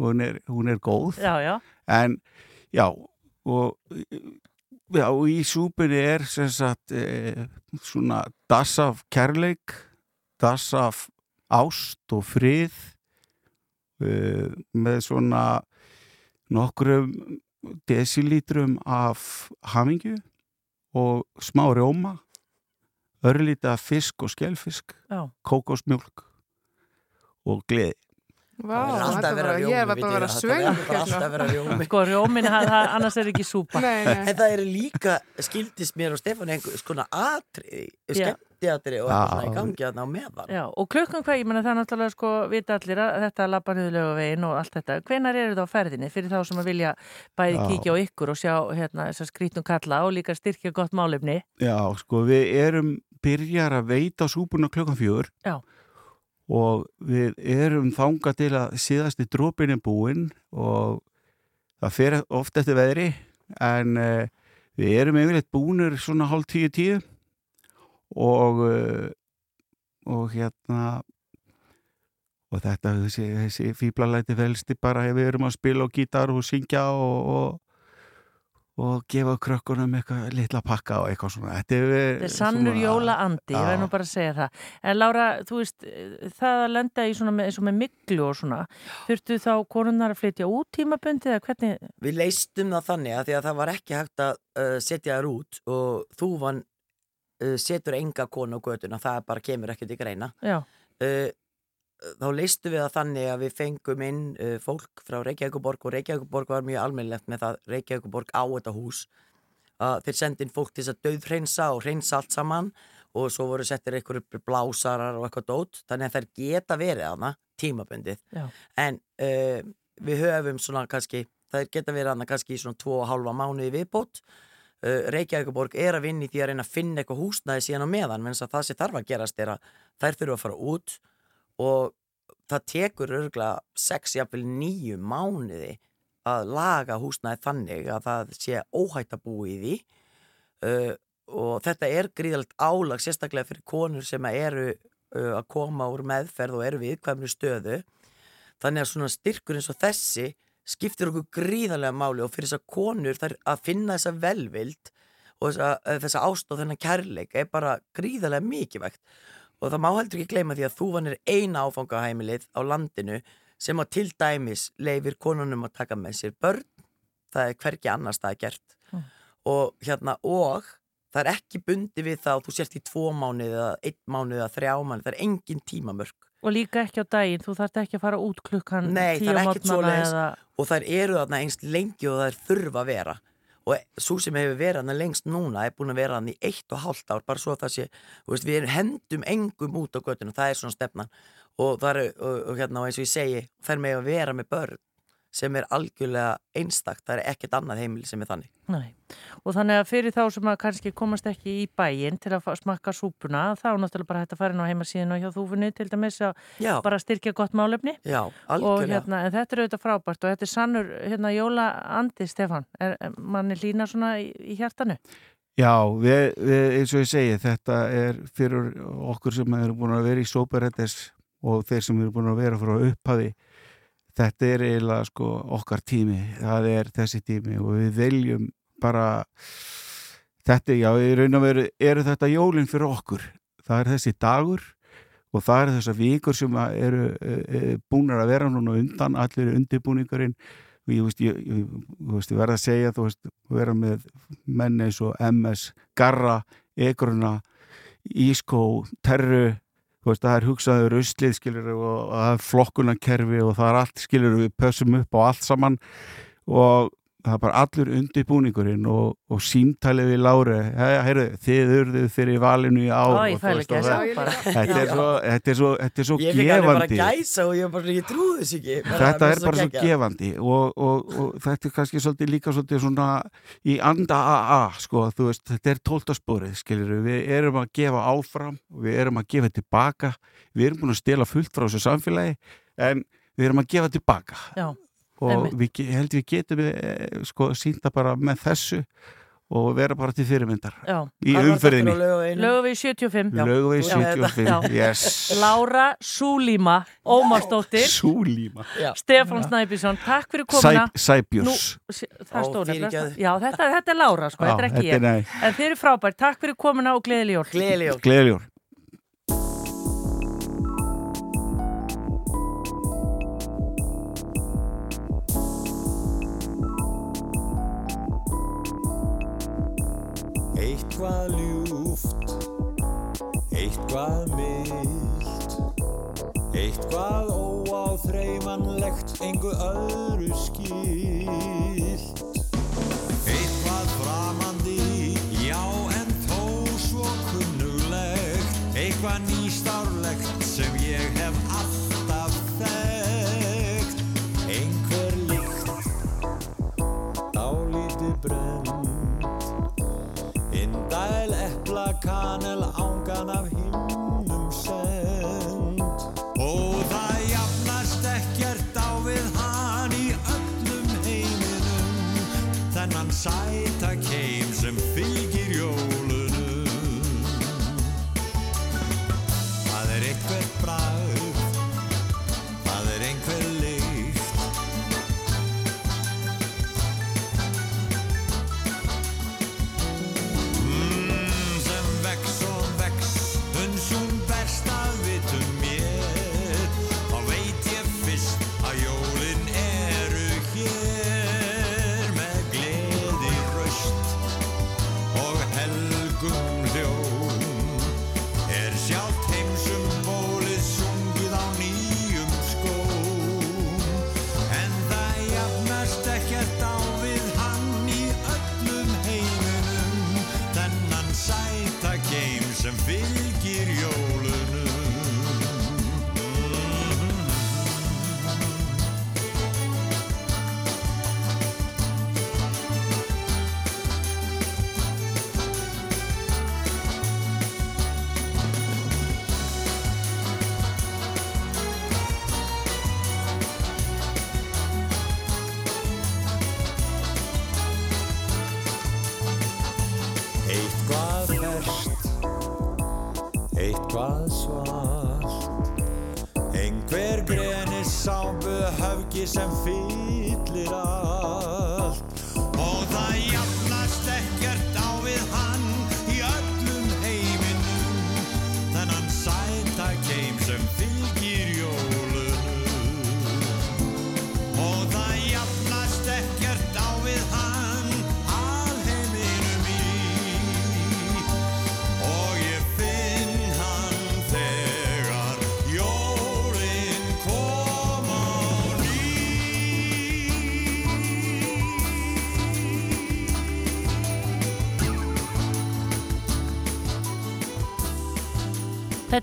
J: Hún er, hún er góð.
B: Já, já,
J: en já og já, og í súpunni er sem sagt e, svona dass af kærleik dass af ást og frið með svona nokkrum desilítrum af hamingju og smá rjóma örlítið af fisk og skelfisk
B: já.
J: kókosmjólk og gleði
I: er alltaf vera
C: bara, ég er
I: rjómi,
C: bara að vera svöng
I: rjómi
B: Sko rjómin, annars er ekki súpa
C: Nei, nei.
I: En það eru líka, skildist mér og Stefán einhver skona atriði,
B: Já.
I: Skemmtiatriði og eitthvað svona í gangi þarna á meðan
B: Já, og klukkan hvað, ég menna það er náttúrulega sko vita allir að þetta lappa niður lögavegin og allt þetta. Hvenar eru það á ferðinni fyrir þá sem að vilja bæði
J: Já.
B: kíkja á ykkur og sjá hérna þessar skrítum kalla og líka styrkja gott málefni?
J: Já, sko, við erum byrjar að veita súpuna klokkan fjögur
B: Já.
J: og við erum þanga til að síðasti drópin er búinn og það fer oft eftir veðri en uh, við erum yfirleitt búnir svona hálf tíu tíu og uh, og hérna og þetta, þessi, þessi fýblalæti velsti bara ef við erum að spila og gítar og syngja og, og og gefa krökkunum eitthvað litla pakka og eitthvað svona Þetta er,
B: Þetta er sannur jóla andi, ég verð nú bara að segja það. En Lára, þú veist, það að lenda í svona með, eins og með miklu og svona, þurftu þá konunnar að flytja út tímabundið eða hvernig?
I: Við leistum það þannig að því að það var ekki hægt að uh, setja þær út og þú vann uh, setur enga konu á göduna, það bara kemur ekkert í greina.
B: Já,
I: uh, þá leistum við það þannig að við fengum inn uh, fólk frá Reykjavíkuborg og Reykjavíkuborg var mjög almennilegt með það Reykjavíkuborg á þetta hús. Að þeir sendi inn fólk til þess að döðhreinsa og hreinsa allt saman og svo voru settir einhverjum blásarar og eitthvað dót þannig að þær geta verið hana tímabundið.
B: Já.
I: en uh, við höfum svona kannski þær geta verið hana kannski svona 2,5 mánuði viðbót. uh, Reykjavíkuborg er að vinna í því að reyna að finna eitthvað húsnæði síðan á meðan menn það sem þarf að gerast er að þær þurfa að fara út og það tekur örgulega 6, jafnvel 9 mánuði að laga húsnæði þannig að það sé óhætt að búa í því. Uh, og þetta er gríðalegt álag sérstaklega fyrir konur sem eru uh, að koma úr meðferð og eru við viðkvæmri stöðu. Þannig að svona styrkur eins og þessi skiptir okkur gríðarlega máli og fyrir þessar konur þær að finna þessa velvild og þessa, eh, þessa ást og þennan kærleik er bara gríðarlega mikilvægt. Og það má heldur ekki gleyma því að þúfan er eina áfangaheimilið á landinu sem að til dæmis leifir konunum að taka með sér börn. Það er hvergi annars það er gert.
B: Mm.
I: og hérna og það er ekki bundi við það að þú sért í tvo mánuði eða einn mánuði eða þrjá mánuði, það er engin tímamörk
B: Og líka ekki á daginn, þú þarft ekki að fara út klukkan
I: Nei,
B: tíu
I: svoleiðis.
B: eða...
I: og þær eru þarna einst lengi og þær þurfa að vera. Og svo sem hefur verið þarna lengst núna er búin að vera þarna í eitt og hálft ár bara svo að það sé, veist, við hendum engum út á göttinu, það er svona stefnan. Og það eru, og, og hérna og eins og ég segi þær með að vera með börn sem er algjörlega einstakt, það er ekkert annað heimili sem er þannig
B: Nei. Og þannig að fyrir þá sem að kannski komast ekki í bæinn til að smakka súpuna, þá er náttúrulega bara hægt að fara inn á heimasíðinu hjá þúfunni til dæmis að
I: Já.
B: bara styrkja gott málefni.
I: Já,
B: Og
I: algjörlega
B: hérna, en þetta er auðvitað frábært og þetta er sannur, hérna, jóla andi, Stefan. Er, er manni lína svona í, í hjartanu?
J: Já, við, við, eins og ég segi, þetta er fyrir okkur sem eru búin að vera í sóparættis og þeir sem eru búin að vera frá upphafi þetta er eiginlega sko okkar tími. Það er þessi tími og við veljum bara þetta, já, í raun og veru eru þetta jólinn fyrir okkur. Það er þessi dagur og það eru þessar vikur sem eru e, e, búnar að vera núna undan allir undirbúningurinn. Og ég veist, ég, ég, ég, veist, ég verð að segja þú veist, vera með menn eins og MS, Garra, Egruna Ískó, Terru veist, það er hugsaður uslið skilur og, það er flokkunarkerfi og það er allt skilur við pössum upp á allt saman. Og það er bara allur undirbúningurinn og, og símtalið við Lári heyrðu, þið urðuð fyrir valinu í ár
B: ég
J: þetta er svo, þetta er svo, þetta er svo
I: Ég fikk alveg bara
J: gefandi.
I: gæsa og ég bara, ég trúði þess ekki.
J: Þetta er bara svo
I: geggjað.
J: gefandi og, og, og þetta er kannski svolítið líka svolítið svona í anda AA sko, þú veist, þetta er tóltasporið skilur við erum að gefa áfram við erum að gefa tilbaka við erum búin að stela fullt frá þessu samfélagi en við erum að gefa tilbaka.
B: Já,
J: og við held við getum eh, sko sínda bara með þessu og vera bara til fyrirmyndar
B: Já.
J: í umferðinni?
B: Lögum við 75.
J: Laugavegi
B: Já.
J: 75,
B: Já.
J: yes.
B: Laura Súlíma Ómarsdóttir
J: Súlíma
B: Stefán Snæbjörnsson, takk fyrir komuna
J: Sæb- Sæbjörns.
B: Þetta, þetta er Laura, sko,
J: Já,
B: þetta er ekki
J: þetta er
B: ég. En þeir eru frábært, takk fyrir komuna og gleðileg jól
K: Eitthvað ljúft, eitthvað mild, eitthvað óáþreifanlegt, engu öðru skilt. Eitthvað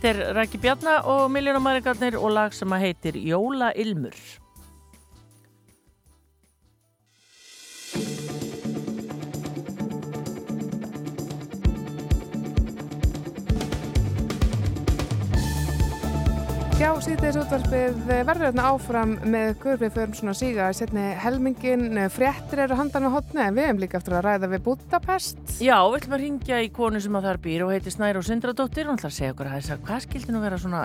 B: Þetta er Rækki Bjarna og Miljónamærikarnir og lag sem að heitir Jóla Ilmur.
C: Já, síðdeis útvarpið verður hérna áfram með guður við förum svona síga setni helmingin, fréttir eru handan á hotni en við hefum líka eftir að ræða við Budapest.
B: Já, við ætlum að ringja í konu sem að þar býr og heitir Snæru Sindradóttir og hún ætla að segja okkur að þess að hvað skildi nú vera svona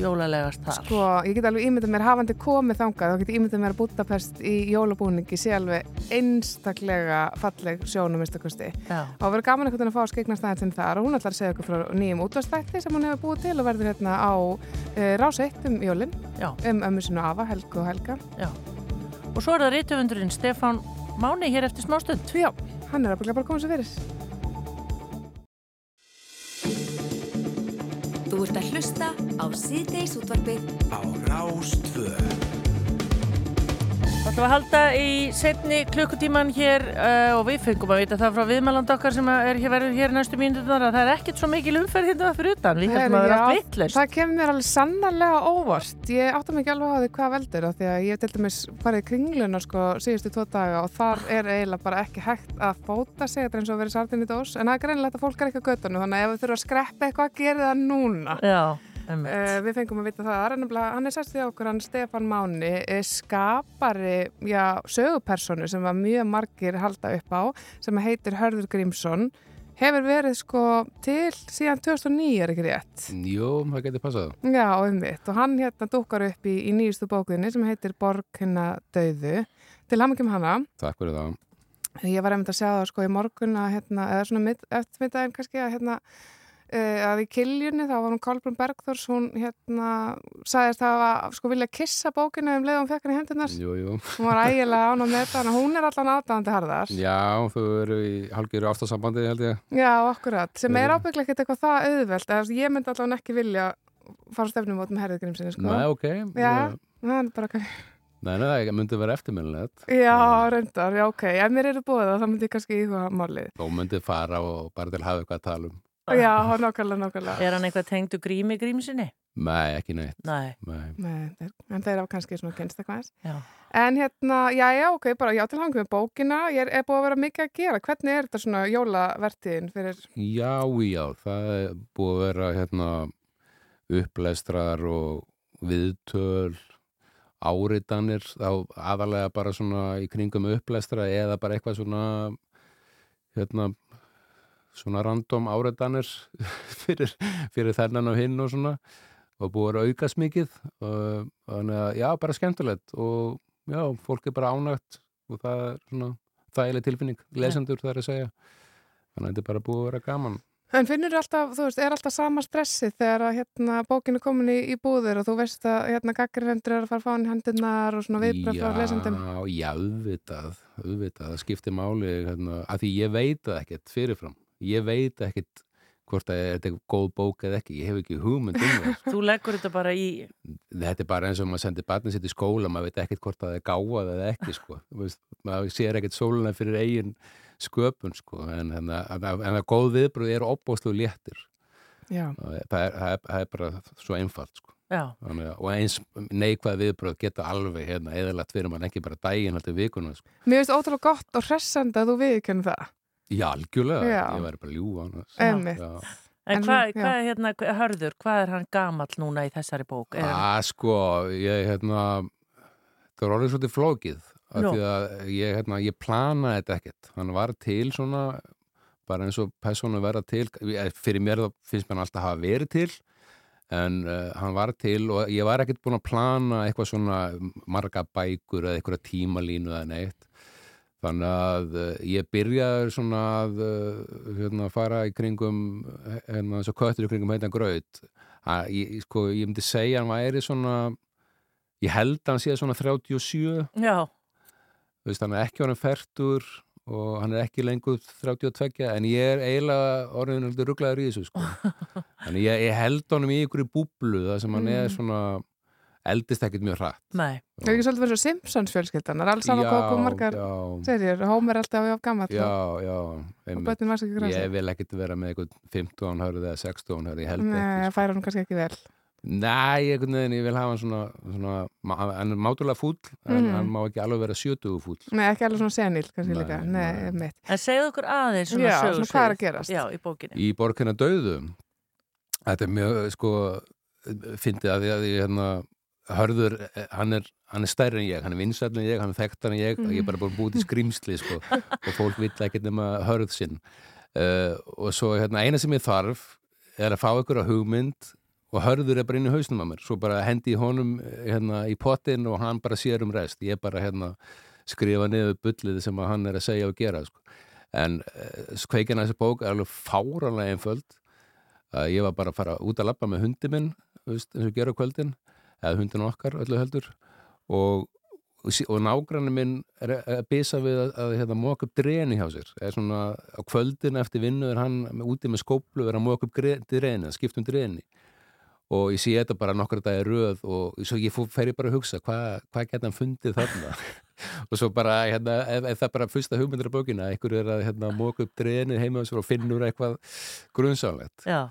B: jólalegast þar?
C: Sko, ég get alveg ímyndað mér hafandi komið þangað, þá get ég ímyndað mér að Budapest í jólabúningi sé alveg einstaklega falleg sjónum minnstakosti.
B: Já.
C: Og verður gaman veginn að fá skeignastæðin þar og hún ætlar að segja okkur frá nýjum útvastætti sem hún hefur búið til og verður á rás 1 um jólinn,
B: Já.
C: um ömmu sinu Afa, Helgu og Helga.
B: Já. Og svo er það rítöfundurinn Stefán Máni hér eftir smá stund.
C: Já, hann er að byggja bara að koma sér fyrir.
L: Þú ert að hlusta á síðdeis útvarpið
A: Á Rástvö
B: Það ætlum að halda í setni klukkutíman hér uh, og við fengum að vita það frá viðmæland okkar sem er verður hér næstu mínutunar að það er ekkert svo mikil umferð hérna fyrir utan. Við heldum að það er allt vittlust.
C: Það kemur mér alveg sannarlega óvart. Ég átta mig ekki alveg á því hvað veldur því að ég til dæmis farið kringluna sko síðustu tvo daga og þar er eiginlega bara ekki hægt að fóta sig, þetta eins og að vera sardin í dós, en það er greinilegt að fólk er ekki á göttunum, þannig að ef Uh, við fengum að vita það, hann er sérst því okkur, hann Stefan Máni, eh, skapari, já, sögupersonu sem var mjög margir halda upp á, sem heitir Hörður Grímsson, hefur verið sko til síðan 2009 er ekki rétt.
M: Jú, það getur passað.
C: Já, einmitt, og hann hérna dúkar upp í, í nýjustu bókunni sem heitir Borg hérna döðu, til hann ekki um hana.
M: Takk fyrir það.
C: Ég var einmitt að sjá það sko í morgun að hérna, eða svona mitt, eftir mittaginn kannski að hérna, að í kiljunni þá var hún Kolbrún Bergþórs, hún hérna sagðist að sko vilja kissa bókinu um leiðum fekk hann í hendunar.
M: Jú, jú.
C: Hún var ægilega ánum með þetta, hún er allan aðdáðandi harðar.
M: Já, þú eru í halgjöru ástasambandi, held ég.
C: Já, akkurat, sem er ábygglega ekkert eitthvað það auðvelt, ég myndi allan ekki vilja fara stefnum út með herðigrimsinni, sko.
M: Nei, ok.
C: Já, það er bara ekki.
M: Nei, nei, það myndi vera eftirminnilegt.
C: Já, reyndar, já, ok. Ef mér eru búið það, þá myndi ég kannski íhuga málið.
M: Þú myndi fara og bara til að hafa eitthvað að tala um.
C: Já, nákvæmlega, nákvæmlega.
B: Er hann eitthvað tengdu grími grímsinni?
M: Nei, ekki neitt.
B: Nei.
M: Nei.
C: Nei, en þeir hafa kannski svona kynst eitthvað eins.
B: Já.
C: En hérna, já, já, ok, bara já til hangum með bókina. Ég er, er búið að vera mikið að gera. Hvernig er þetta svona jólavertiðin fyrir...
M: Já, já, það er búið að vera hérna upplæstrar og viðtöl, áritanir, þá aðalega bara svona í kringum upplæstra eða bara eitthvað svona hérna svona random áritanir fyrir, fyrir þennan og hinn og svona. Og búið að aukast mikið og þannig að já, bara skemmtilegt. Og já, fólk er bara ánægt og það er svona þægileg tilfinning, lesendur það er að segja. Þannig að þetta er bara búið að vera gaman.
C: En finnur alltaf, þú veist, er alltaf sama stressi þegar að hérna bókin er komin í, í búður og þú veist að hérna gaggrinvendur er að fara að fá hann í hendurnar og svona viðbröð frá lesendum?
M: Já, já, auðvitað, auðvitað, það skiptir máli hérna, að því ég veit það ekkert fyrirfram ég veit ekkert hvort að þetta er góð bók eða ekki, ég hef ekki hugmynd um það
B: Þú leggur þetta bara í...
M: Þetta er bara eins og maður sendir barnið sitt í skóla maður veit ekkert hvort að það er gáað eða ekki sko. Þú veist, maður sér ekkert sóluna fyrir eigin sköpun sko. en, en, en, en að góð viðbröð eru opbóðslu léttir það er, það, er, það er bara svo einfalt sko. Þannig, að- og eins neikvæð viðbröð geta alveg hérna, eðalagt fyrir mann ekki bara daginn heldur vikuna sko.
C: Mér finnst ótrúlega gott og hressandi að þú viðkennum það.
M: Já, algjörlega,
C: Já.
M: ég væri bara að. Já.
B: En
C: En
B: hvað, hvað er hérna, hörður, hvað er hann gamall núna í þessari bók? Er hann-
M: að sko, ég hérna það var orðið svolítið flókið af
B: Nú.
M: því að ég, hérna, ég planaði þetta ekkert hann var til svona bara eins og persónu verða til fyrir mér þá finnst mér hann alltaf hafa verið til en uh, hann var til og ég var ekkert búin að plana eitthvað svona marga bækur eða eitthvað tímalínu eða neitt þannig að uh, ég byrjaði svona að uh, hérna, fara í kringum hérna, svo köttur í kringum heitan gröð að, ég, sko, ég myndi segja hann væri svona ég held að hann sé svona 37
B: Já,
M: veist, hann er ekki orðin færtur og hann er ekki lengur 32 en ég er eiginlega orðin rugglaður í þessu sko. Þannig ég, ég held honum í ykkur í búblu það sem hann er
C: Mm.
M: svona eldist ekkert mjög hratt
B: nei.
C: Það er ekki svolítið verið svo Simpsons fjölskyldan, það er alls saman kom margar serjur, Homer er alltaf af gammal
M: Já, já
C: og börnin var sér ekki græsa.
M: Ég vil ekkert vera með eitthvað 15 hörð eða 16 hörð, ég held ekki
C: Nei, færa hann kannski ekki vel.
M: Nei, einhvern veginn, ég vil hafa hann svona, svona hann er mátulega fúll en
C: Mhm.
M: hann má ekki alveg vera 70 fúll
C: Nei, ekki alveg svona senil kannski
M: Nei,
C: líka. Nei, mitt.
B: En segðu okkur aðeins svona
C: Já,
B: sögursvið.
C: svona hvað er að gerast?
B: Já, í bókinni.
M: í borgina döðu þetta er mjög sko fyndið að því að ég hérna hörður, eh, hann er, hann er stærri en ég hann er vinsæll en ég, hann er þekktar en ég ég er bara búin að búið til skrýmsli sko og fólk vill ekkert nema hörð sinn. Uh, og svo hérna eina sem ég þarf er að fá ykkur að hugmynd og hörður er bara inn í hausnum að mér. Svo bara hendi honum eh, hérna í pottin og hann bara sér um rest. Ég bara hérna skrifa niður bullið sem hann er að segja og gera sko. en uh, kveikin að þessi bók er alveg fáranlega einföld. Að ég var bara að fara út að labba með hundi minn eins og gera á kvöldin eða hundin okkar öllu heldur. Og, og, nágrannin minn er að bisa við að, að hérna, móka upp dreni hjá sér. Er svona á kvöldin eftir vinnu er hann úti með skóplu er að móka upp dreni, að skipta um dreni. Og ég sé þetta bara nokkra dagi röð og svo ég fer ég bara að hugsa hvað hva geta hann fundið þarna? Og svo bara, hérna, ef, ef það bara fyrsta hugmyndir af bókina, einhver er að hérna, móka upp dreni heima og finnur eitthvað grunnsamlegt
B: Já.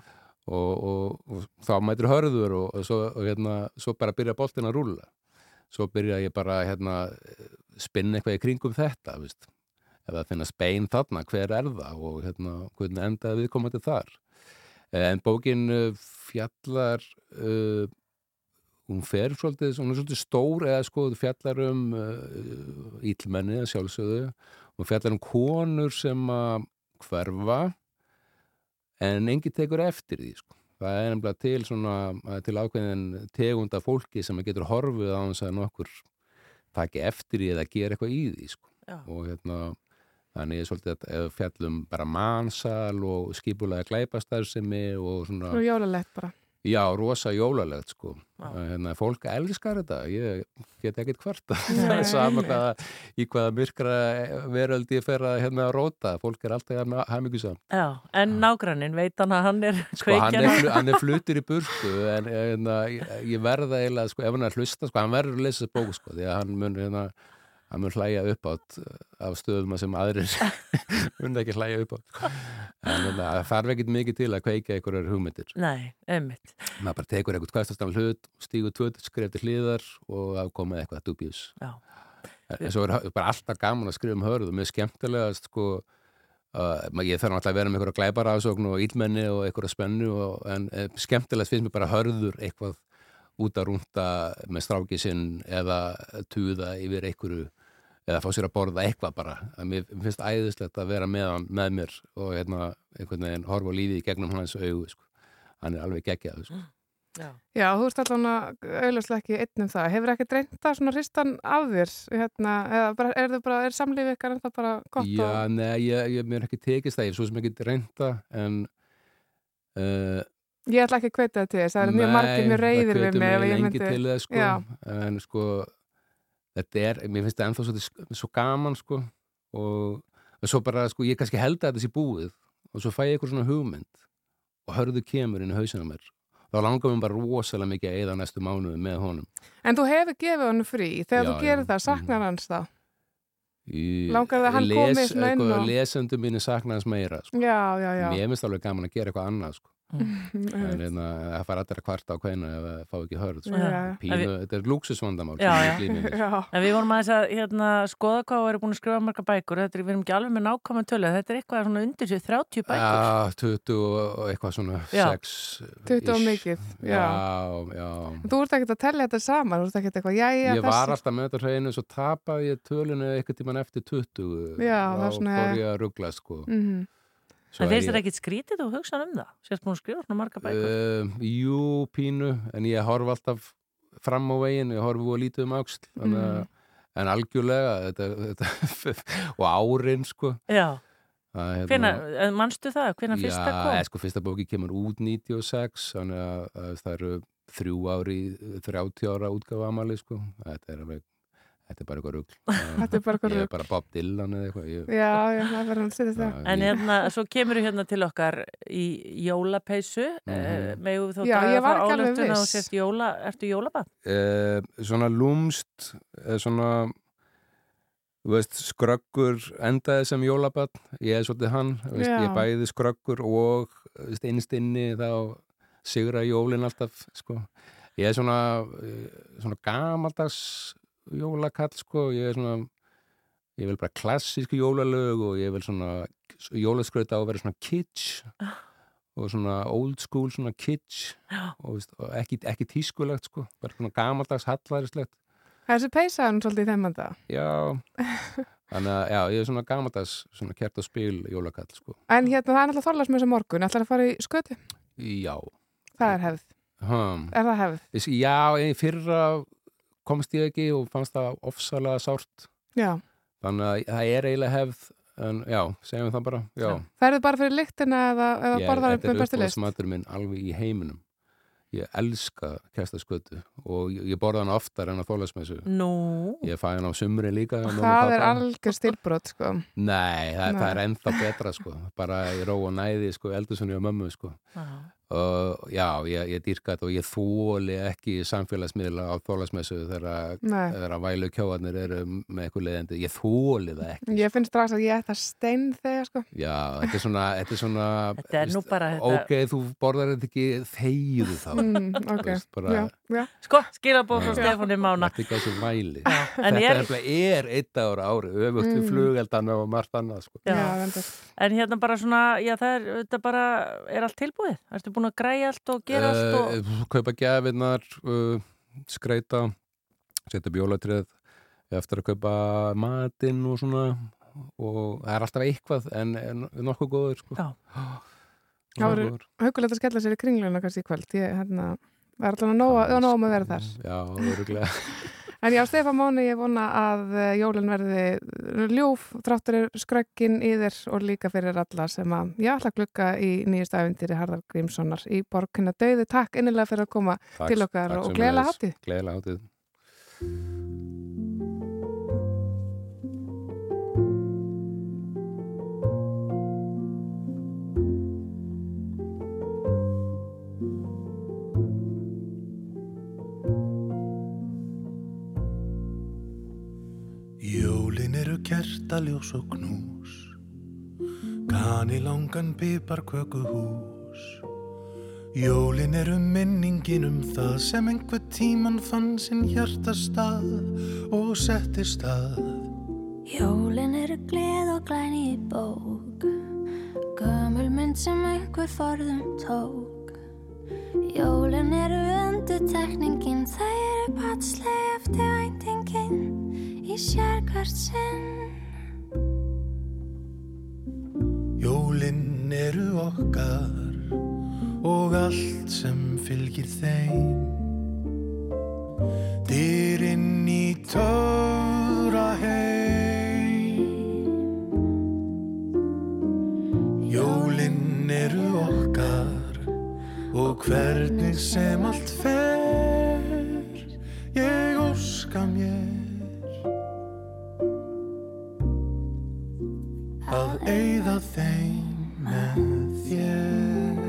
M: Og, og, og þá mætir hörður og, og, svo, hérna, svo bara byrja boltin að rúlla. Svo byrja ég bara hérna, spinna eitthvað í kringum þetta veist. ef það finnast bein þarna, hver er það og hérna, hvernig endaði viðkomandi þar? En bókin uh, fjallar uh, hún fer svolítið, hún er svolítið stór eða sko fjallar um uh, ítlmenni að sjálfsögðu. Hún fjallar um konur sem að hverfa en engi tekur eftir því sko. það er nefnilega til svona til ákveðin tegunda fólki sem getur horfið á þess að nokkur taki eftir því eða gera eitthvað í því sko. Og hérna þannig er svolítið að fjallum bara mansal og skipulega glæpastarfsemi og svona
C: Svo jólalegt bara.
M: Já, rosa jólalegt sko. Hérna, fólk elskar þetta, ég get ekkert hvarta. Það er sama hvaða, í hvaða myrkra veröld ég fer að hérna róta. Fólk er alltaf.
B: Já, en nágrannin veit hann að hann er
M: Sko, hann, er, hann er flutur í burtu en hérna, ég, ég verða eiginlega, sko, ef hann er hlusta, sko, hann verður að lesa bók, sko, því að hann mun, hérna, hann mun hlæja upp átt af stöðum sem aðrir mun ekki hlæja upp átt. En hérna, það þarf ekkert mikið til að kveika einhverjar hugmyndir.
B: Nei, einmitt.
M: maður bara tekur eitthvað hverstastan hlut stígur tvö skref til hliðar og afkomið eitthvað dubjus
B: Já.
M: en svo er bara alltaf gaman að skrifa um hörðu mér skemmtilegast sko uh, ég þarf náttúrulega að vera með einhverja glæbarafsókn og ílmenni og einhverja spennu og, en eh, skemmtilegast finnst mér bara hörður eitthvað út að rúnta með stráki sinn eða tuða yfir einhverju eða fá sér að borða eitthvað bara að mér mér finnst æðislegt að vera með, hann, með mér og hérna einhvern veginn horfa á lífið í gegnum hans augu sko. hann er alveg geggjað sko.
B: Já.
C: Já, þú ert allan að auðvitað ekki einn um það. Hefur ekki reynda svona hristan af þér? Hérna, eða bara, er er samlífið ykkar en það bara gott
M: Já,
C: og...
M: nei, ég, ég mér er ekki tekist það, ég er svo sem ekki reynda en uh,
C: Ég ætla ekki að kveita það til þess. Það er mjög margir mjög reyðir við mig ef ég myndi...
M: til þess sko, en sko þetta er, mér finnst það ennþá svo, svo gaman sko og, og svo bara, sko, ég kannski held að þetta sé búið og svo fæ ég eitthvað svona hugmynd og hörðu kemur inn í hausina mér þá langar mér bara rosalega mikið að eða næstu mánuði með honum
C: en þú hefur gefið hann frí. Þegar
M: Já,
C: þú gerir
M: já,
C: það, saknar hans það.
M: Í-
C: Langar þig að hann
M: les-
C: komi svona inn og-
M: Lesendur mínu sakna hans meira sko.
C: Já.
M: Mér finnst alveg gaman að gera eitthvað annað sko. En
C: Einmitt.
M: hérna, það fara allir að kvarta á kveina ef það fá ekki hörð sko.
C: Já.
M: Pínu,
B: við-
M: þetta er lúksusvandamál
B: Já,
M: sem
B: já.
M: við glímum við.
C: Já.
B: En við vorum aðeins að hérna, skoða hvað við erum búin að skrifa marga bækur. Þetta er, við erum ekki alveg með nákvæmum tölu. Þetta er eitthvað svona undir sér 30 bækur.
M: Já, 20 og eitthvað svona
B: Já.
M: 6
C: 20 og mikið, já.
M: Já, já
C: Þú ert ekkert að tellja þetta saman, þú ert ekkert eitthvað,
M: Ég var alltaf með þetta hreinu svo tapaði ég tölunu eitthvað tíman eftir 20
C: Já, það er
M: þá
C: svona-
M: fór ég að ruggla sko
C: Mhm.
M: Svo
B: En finnst þér ekkit skrítið og hugsa um það? Sérst búin að skrifa svona marga bækur?
M: Uh, jú, pínu, en ég horf alltaf fram á veginn, ég horf og lítið um áksl
B: Mm.
M: en algjörlega þetta, þetta, og árin sko
B: Já.
M: Hérna-
B: Hvenær, manstu það? Hvenær fyrsta kom?
M: Já, sko, fyrsta bóki kemur út 96 þannig að, að það eru þrjú ári, 30 ára útgáfa amali sko, þetta er alveg þetta er bara eitthvað rugl
C: Þetta er bara eitthvað
M: Ég er bara Bob Dylan eða eitthvað ég,
C: Já, já, það verður að setja það.
B: En hérna, svo kemur hérna til okkar í jólapeysu mm megum við þá
C: Já,
B: draga
C: ég var
B: þá
C: ekki alveg
B: ályktun að þú
C: viss.
B: sért jóla, ertu jólabað?
M: eh, svona lúmst eh, svona þú veist, skröggur endaði sem jólabann, ég er svolítið hann þú veist, ég bæði skröggur og þú veist, innst inni þá sigra jólin alltaf sko. ég er svona eh, svona gamaldags jólakall sko, ég er svona ég vil bara klassísku jólalög og ég vil svona jólaskrauta á að vera svona kitsch og svona old school svona kitsch og, og ekki, ekki tískulegt sko, bara svona gamaldags
C: Þessi peysa er nú svolítið í þeim anda.
M: Já, þannig að já, ég er svona gamaldags svona kert á spil jólakall sko.
C: En hérna, það er með þessu morgun. Ætlar að fara í skötu?
M: Já.
C: Það er hefð.
M: Hmm.
C: Er það hefð?
M: Já, fyrra komst ég ekki og fannst það ofsalega sárt.
C: Já.
M: Þannig að það er eiginlega hefð, en já, segjum það bara, já.
C: Ferðu bara fyrir lyktina eða, eða
M: Ég-
C: borðar upp
M: Þetta
C: með
M: er
C: bestu list?
M: uppáhaldsmatur minn alveg í heiminum. Ég elska kestaskötu og ég, ég borða hann oftar en að þólasmessu.
B: Nú?
M: Ég fæ hann á sumri líka.
C: Það er algjör stilbrot, sko.
M: Nei, það,
C: Nei.
M: það er ennþá betra sko, bara í ró og næði sko, eldursunni og mömmu sko. Og já, ég, ég dýrka þetta og ég þóli ekki samfélagsmiðla á þólasmessu þegar þegar vælu kjóðanir eru með eitthvað leiðandi. Ég þóli það ekki.
C: Ég finn strax að ég ætta stein þegar, sko.
M: Já, þetta er svona, þetta er svona
B: Þetta er nú bara þetta-
M: Ok, þú borðar þetta ekki þegjuðu þá.
C: Mm,
M: Þú
C: ok.
M: veist, bara,
C: Já, já.
B: Sko, skilabóð frá
M: Já.
B: Stefáni Mána.
M: Þetta er ekki þessu væli.
B: en
M: Þetta
B: ég-
M: er, er, er eitt ára ári, öfugt við
B: Mm.
M: flugeldana og margt annað sko.
B: Já, en hérna bara svona, já það er, þetta bara, er allt tilbúið? Búin að græja allt og gera allt og...
M: uh, kaupa gjafinnar uh, skreita setja bjólatrið eftir að kaupa matinn og svona og það er alltaf eitthvað en, en nokkuð góður sko.
B: Já.
C: Það voru hugulegt að skella sér í kringluna kannski í kvöld. Ég, hérna, það er alltaf að nóg að vera þar.
M: Já, öruglega
C: En já, Stefán Máni, ég vona að eh, jólin verði ljúf, þráttur er skröggin í þér og líka fyrir alla sem að, já, ætla að glugga í nýjust æfindir Harðar Grímssonar í borginna döði. Takk innilega fyrir að koma
M: Takk-
C: til okkar og
M: sömuleiðis.
C: gleðilega hátíð.
M: Gleðilega
N: kertaljós og knús. Kani langan pipar hús. Jólin eru minningin um það sem einhver tíman fann sinn hjartastað og setti stað.
O: Jólin eru gleð og glæni í bók. Gömul mynd sem einhver forðum tók. Jólin eru undutekningin Það eru patslega eftir væntingin Í sérkvært sinn
N: Jólin eru okkar og allt sem fylgir þeim. Dyrinn í töfra heim. Jólin eru okkar og hvernig sem allt fer Ég óska mér að eyða þeim með þér.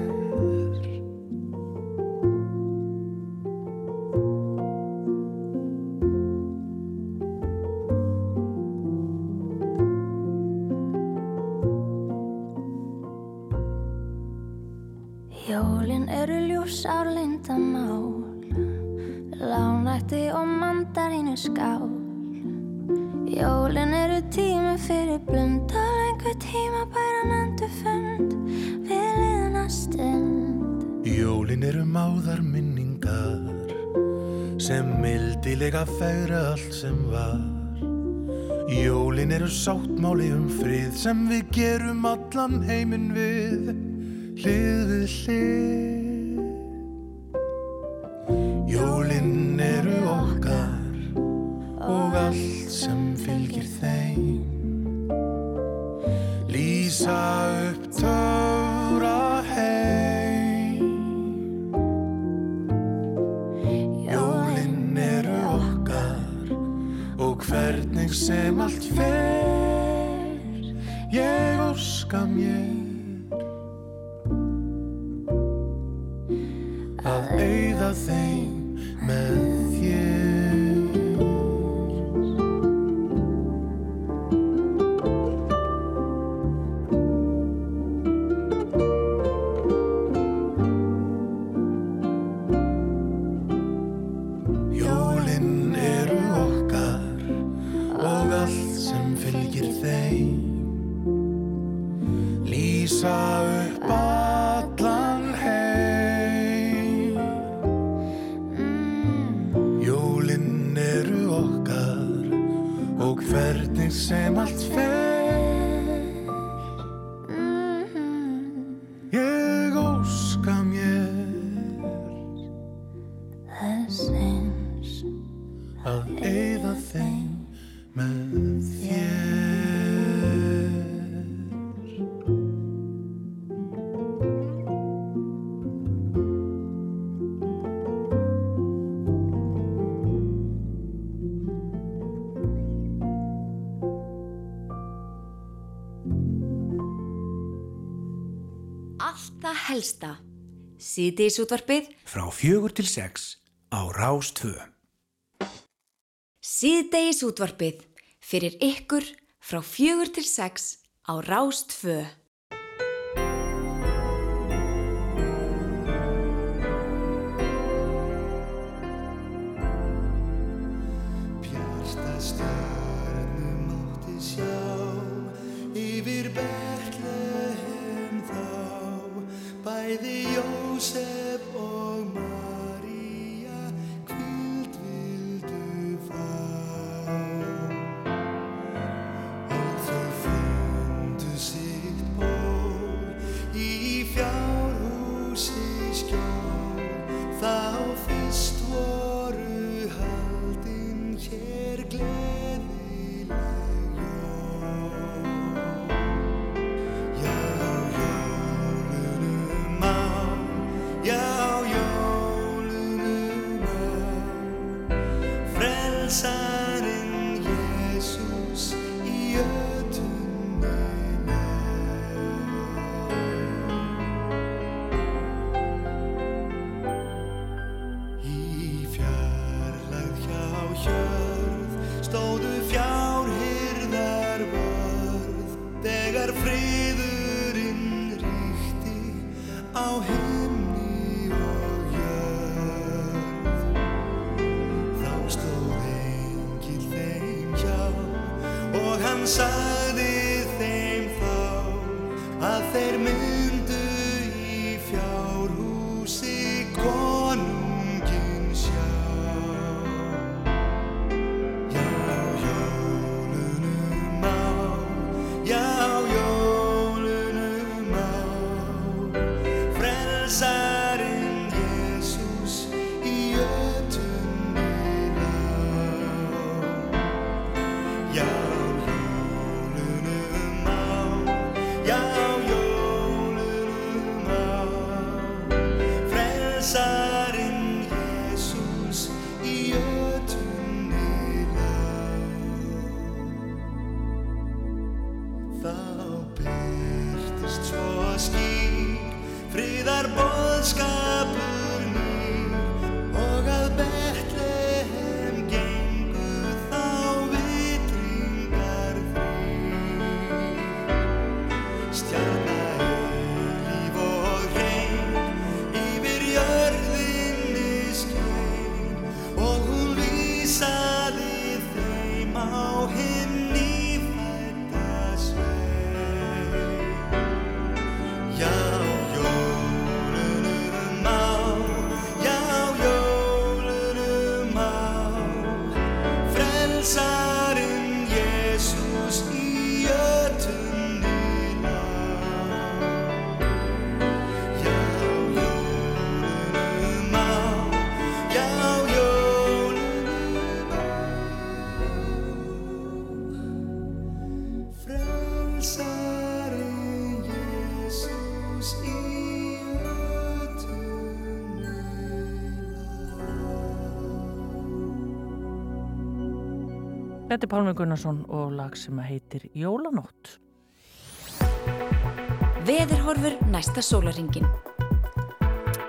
O: Jólin eru ljús árlindamál Lánætti og mandarínu skál Jólin eru tími fyrir blund á lengu tíma bæra nendu fund. Við liðna stund.
N: Jólin eru máðar minningar sem mildilega færa allt sem var.
O: Jólin eru sáttmáli um frið sem við gerum allan heiminn við. Hlið við hlið. allt
L: helsta. Sýti í sútvarpið
A: frá fjögur til sex á Rástvö. Sýti
L: í sútvarpið fyrir ykkur frá fjögur til sex á
N: Rástvö.
B: Þetta er Pálmi Gunnarsson og lag sem að heitir Jólanótt.
L: Veðurhorfur næsta sólaringin.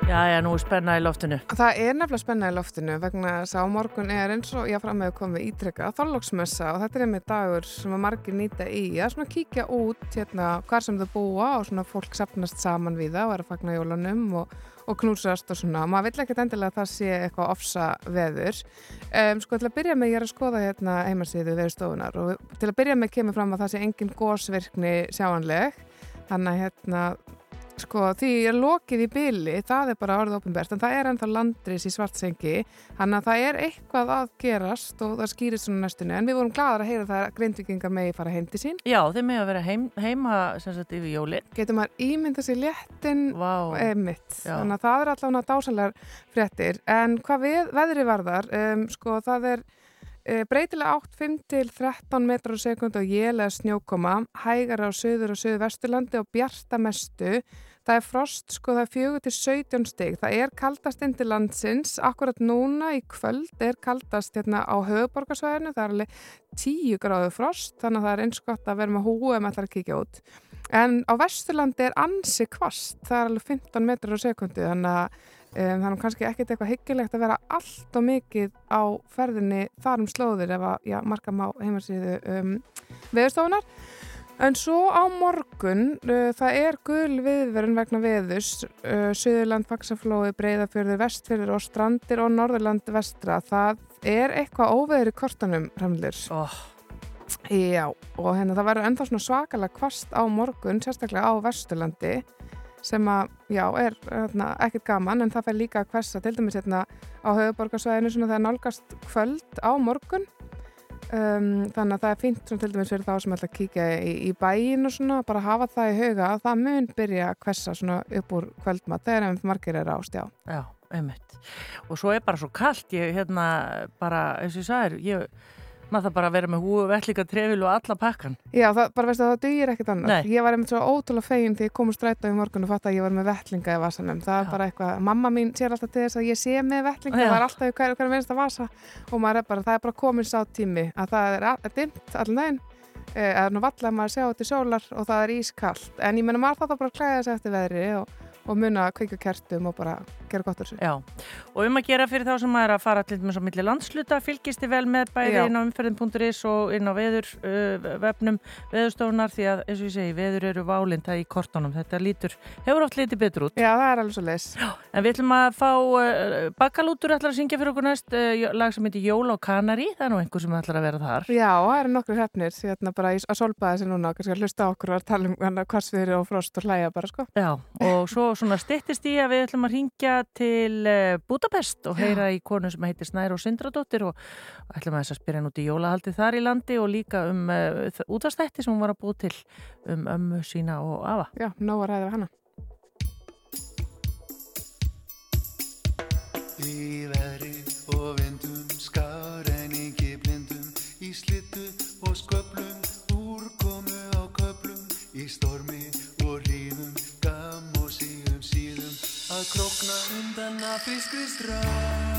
B: Já, já, nú er spenna í loftinu.
C: Það er nefnilega spenna í loftinu vegna þess að á morgun er eins og ég fram með komið ítrekka þorlóksmessa og þetta er einmitt dagur sem að margir nýta í að svona kíkja út hérna hvar sem þau búa og svona fólk sapnast saman við það og er að fagna jólunum og, og knúsast og svona. Maður vill ekkert endilega að það sé eitthvað ofsa veður. Um, sko til að byrja með ég er að skoða hérna heimasíðu veðurstofunar og til að byrja með kemur fram að það sé engin gósvirkni sjáanleg þannig að hérna sko því er lokið í byli það er bara orðið ofinbært en það er ennþá landris í svartsengi þannig að það er eitthvað að gerast og það skýrist svona næstunni en við vorum gladar að heyra það að grindvikingar megi fara heim til sín
B: Já, þeir megi að vera heim, heima sem sagt yfir jóli.
C: getur maður ímynda sér léttin
B: Vá.
C: emitt þannig að það er allavega dásanlegar fréttir en hvað við, veðri varðar um, sko það er uh, breytilega 8, 5 til 13 metrar á sekund og jélega snjókoma hægar á söður og söður vesturlandi og bjarta mestu Það er frost, sko, það er 4 til 17 stig. Það er kaldast inn til landsins. Akkurat núna í kvöld er kaldast hérna á höfuborgarsvæðinu. Það er alveg 10 gráðu frost, þannig að það er eins gott að vera með húu ef maður ætlar að kíkja út. En á Vesturlandi er ansi kvast. Það er alveg 15 metrar á sekundi, þannig að um, það er kannski ekkert eitthvað hyggilegt að vera allt og mikið á ferðinni þar um slóðir ef að, já, marka má heimarsýðu um, veðurstofunar. En svo á morgun, uh, það er gul viðverun vegna veðus, uh, Suðurland, Faxaflói, Breiðafjörður, Vestfjörður og Strandir og Norðurland vestra. Það er eitthvað óveður í kortanum, Ramlir.
B: Oh.
C: Já, og hérna það verður ennþá svona svakalega kvast á morgun, sérstaklega á Vesturlandi, sem að, já, er hérna, ekkert gaman, en það fær líka að hvessa, til dæmis hérna á höfuborgarsvæðinu, svona það er nálgast kvöld á morgun. Um, þannig að það er fínt svona, til dæmis fyrir þá sem ætla að kíkja í, í bæin og svona, bara hafa það í huga að það mun byrja að hvessa svona upp úr kvöldmat þegar einmitt margir er ást, já.
B: Einmitt. Og svo er bara svo kallt, ég hérna bara, eins og ég sagðir, ég, maður það bara að vera með húu, vettlíka, trefil og alla pakkan.
C: Já, það, bara veistu að það dugir ekkert annað.
B: Nei.
C: Ég var einmitt svo ótrúlega fegin þegar ég kom úr strætó í morgun og fatt að ég var með vettlinga í vasanum. Það er bara eitthvað, mamma mín sér alltaf til þess að ég sé með vettlinga,
B: Já.
C: það er alltaf í hverju hver minnsta vasa og maður er bara, það er bara komin sá tími að það er, er dimmt allan daginn eh, eða nú valla að maður sjá þetta sólar og það er ískallt. En ég menna maður þarf þá bara að klæða sig eftir veðri og, og muna að kveika kertum og bara gera gott þessu.
B: Já, og um að gera fyrir þá sem er að fara til með svo milli landsluta, fylgist þið vel með bæði
C: Já.
B: inn á umferðin.is og inn á veður uh, vefnum veðurstofunar því að, eins og ég segi, veður eru válinda í kortunum, þetta lítur, hefur oft litið betur út.
C: Já, það er alveg svo leis.
B: En við ætlum að fá uh, Bakkalútur ætlar að syngja fyrir okkur næst uh, lag sem heitir Jól og Kanari, það er nú einhver sem ætlar að vera þar.
C: Já, það eru nokkur hefnir hérna bara í, að solpaða þessi núna kannski að hlusta á okkur og að tala um hana
B: Já, svona styttist í að við ætlum að ringja til uh, Budapest og heyra í konu sem heitir Snær og Sindradóttir og ætlum að þess að spyrja út í jólahaldi þar í landi og líka um uh, útastætti sem hún var að búa til um ömmu sína og afa.
C: Já, nóg að ræða við hana.
N: Í veðri og vindum, skárenningi blindum, í slittu og sköplum, úrkomu á köplum, í stormi undan að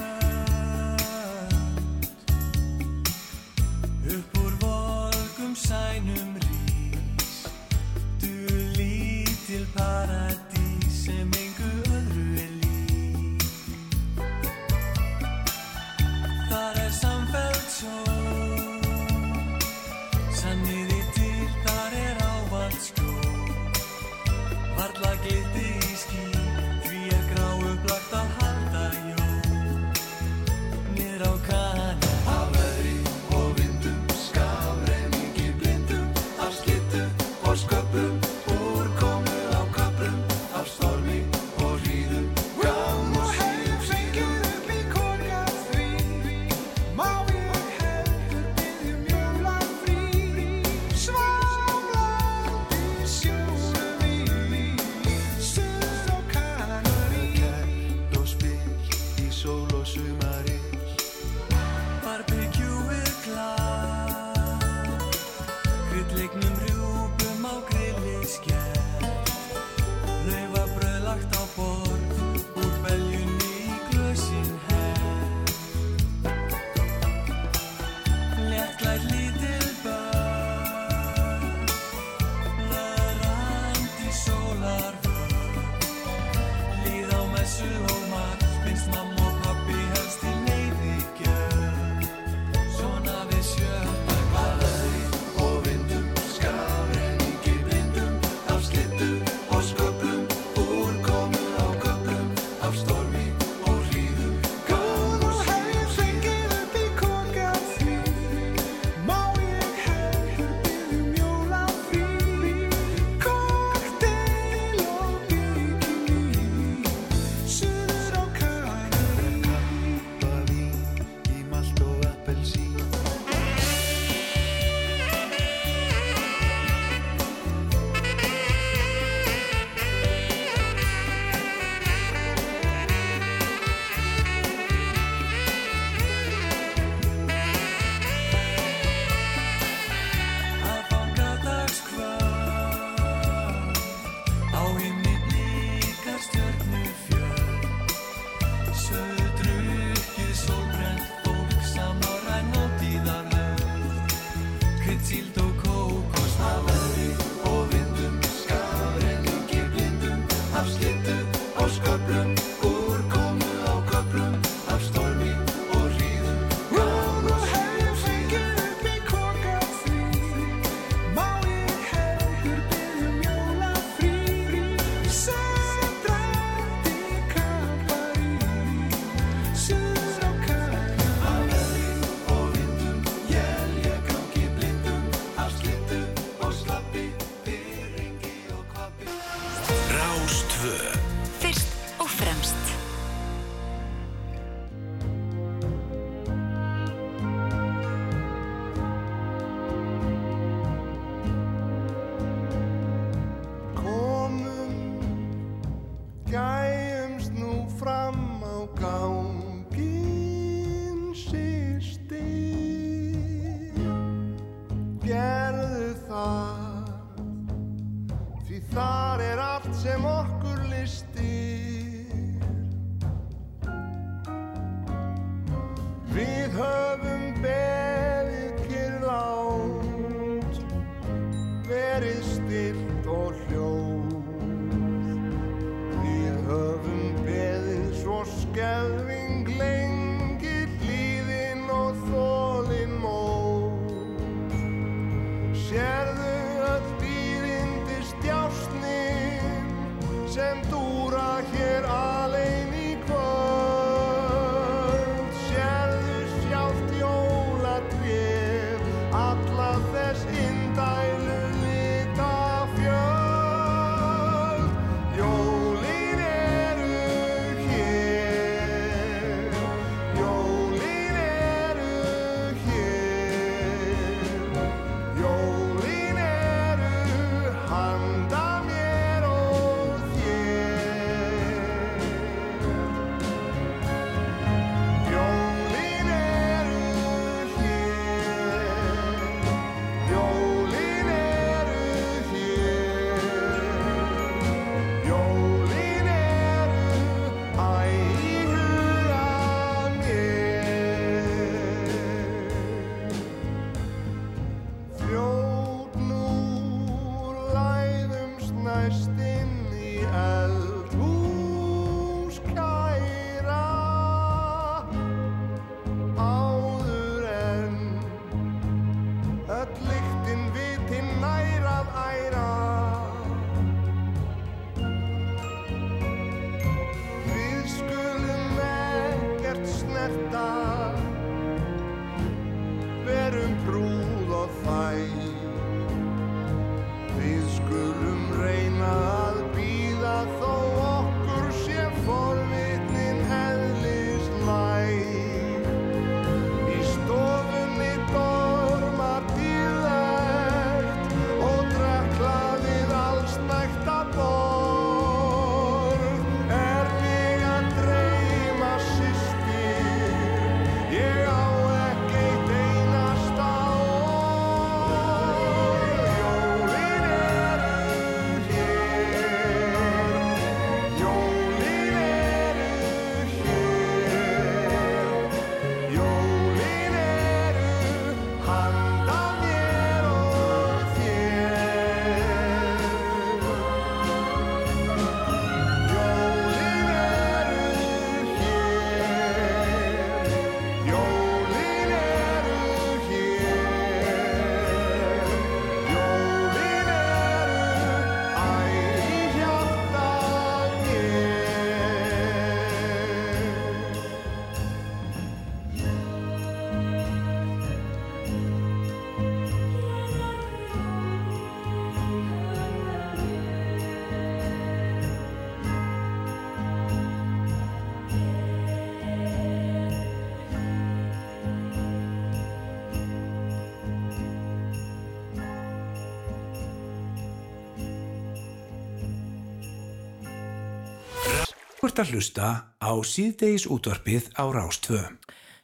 A: ert að hlusta á síðdeis útvarpið á Rástvö.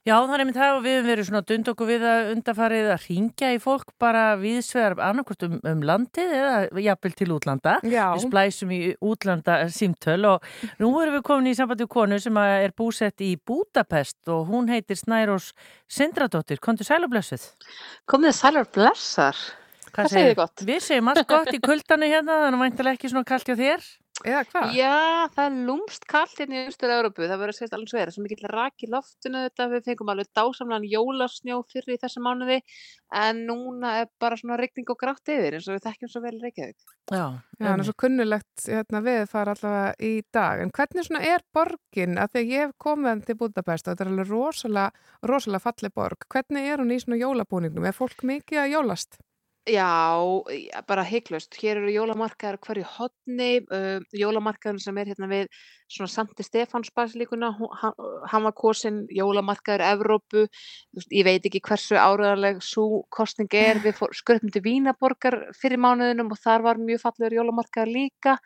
B: Já, það er einmitt það og við hefum verið svona dund okkur við að undarfarið að ringja í fólk bara viðsvegar annarkvort um, um landið eða jafnvel til útlanda.
C: Já.
B: Við splæsum í útlanda símtöl og nú erum við komin í sambandi við konu sem að er búsett í Budapest og hún heitir Snærós Sindradóttir. Kondur sæl og blessuð.
P: Komið sælar blessar. Hvað segið þið gott?
B: Við segjum allt gott í kuldanu hérna, þannig væntalega ekki svona kallt hjá þér.
C: Eða hvað?
P: Já, það er lúmst kallt hérna í austur Európu, það verður að segja alveg svo er, sem ekki rak í loftinu þetta, við fengum alveg dásamlegan jólasnjó fyrir í þessa mánuði, en núna er bara svona regning og grátt yfir, eins og við þekkjum svo vel Reykjavík.
B: Já,
C: það er svo kunnulegt hérna, veðfar allavega í dag. En hvernig svona er borgin? Af því að ég hef komið til Budapest og þetta er alveg rosalega, rosalega falleg borg. Hvernig er hún í svona jólabúningnum? Er fólk mikið að jólast?
P: Já, já, bara heiklust. Hér eru jólamarkaðar á hverju hotni, uh, jólamarkaðurinn sem er hérna við svona Santi Stefáns basilíkuna, hún- hann, hann var kosin jólamarkaður Evrópu, Þú veist, ég veit ekki hversu áraðarleg svo kostning er, við fór, skröpum til Vínaborgar fyrir mánuðinum og þar var mjög fallegur jólamarkaður líka,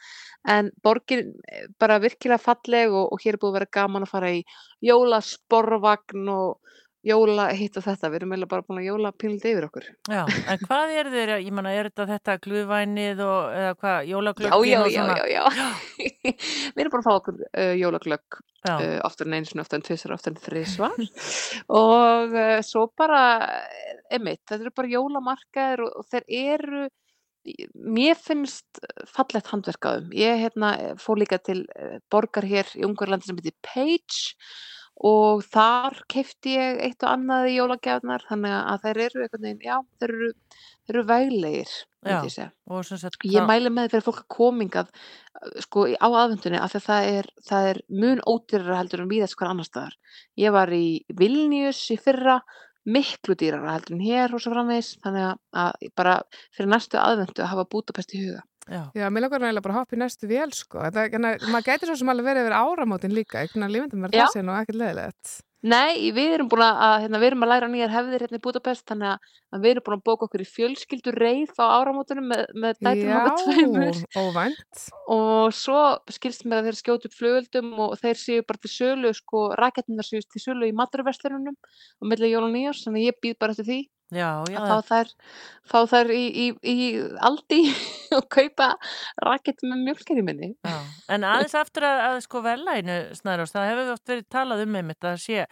P: en borgin eh, bara virkilega falleg og, og hér er búið að vera gaman að fara í jólasporvagn og jóla hitt og þetta, við erum eiginlega bara búin að jóla pínlítið yfir okkur.
B: Já, en hvað er þeir, ég manna, er þetta þetta glöðvænið og, eða hvað,
P: Já,
B: jólaglöggin
P: já, já,
B: svona?
P: já, já. við erum búin að fá okkur uh, jólaglögg
B: Já.
P: uh, oftar en einu sinni, oftar en tvisar, oftar en þrisvar og uh, svo bara, emitt, þetta eru bara jólamarkaðir og, og þeir eru, mér finnst fallegt handverk á þeim. Ég hérna, fór líka til uh, borgar hér í Ungverlandi sem heitir Page og þar kefti ég eitt og annað í jólagjafnar þannig að þeir eru einhvern veginn, já, þeir eru, þeir eru veglegir,
B: Já,
P: myndi ég
B: og
P: mæli með fyrir fólk að komingað sko í- á aðvendunni af því að það er, það er mun ódýrara heldur en víðast hver annar staðar. Ég var í Vilnius í fyrra, miklu dýrara heldur en hér og svo framvegis þannig að, bara fyrir næstu aðvendu að hafa Budapest í huga.
B: Já.
C: Já, mér langar eiginlega bara að hoppa í næstu vél, sko. Þetta, hérna, maður gæti svo sem alveg verið yfir áramótin líka, einhvern veginn lífendum verið
P: Já.
C: það sé nú ekkert leðilegt.
P: Nei, við erum búin að, hérna, við erum að læra nýjar hefðir hérna í Budapest þannig að, að við erum búin að bóka okkur í fjölskyldu reið á áramótunum með, með dætrum
C: Já,
P: okkar tveimur.
C: óvænt.
P: og svo skilst mér að þeir skjótu upp flugöldum og þeir séu bara til sölu sko, rakettunar séu til sölu í maturverslunum og milli jól og nýjás, þannig að ég býð bara eftir því
B: Já, já,
P: að fá þær, fá þær í, í, í aldi og kaupa rakett með mjölkeri minni
B: Já, en aðeins aftur að, að sko velæinu snæðurst, það hefur oft verið talað um einmitt að sé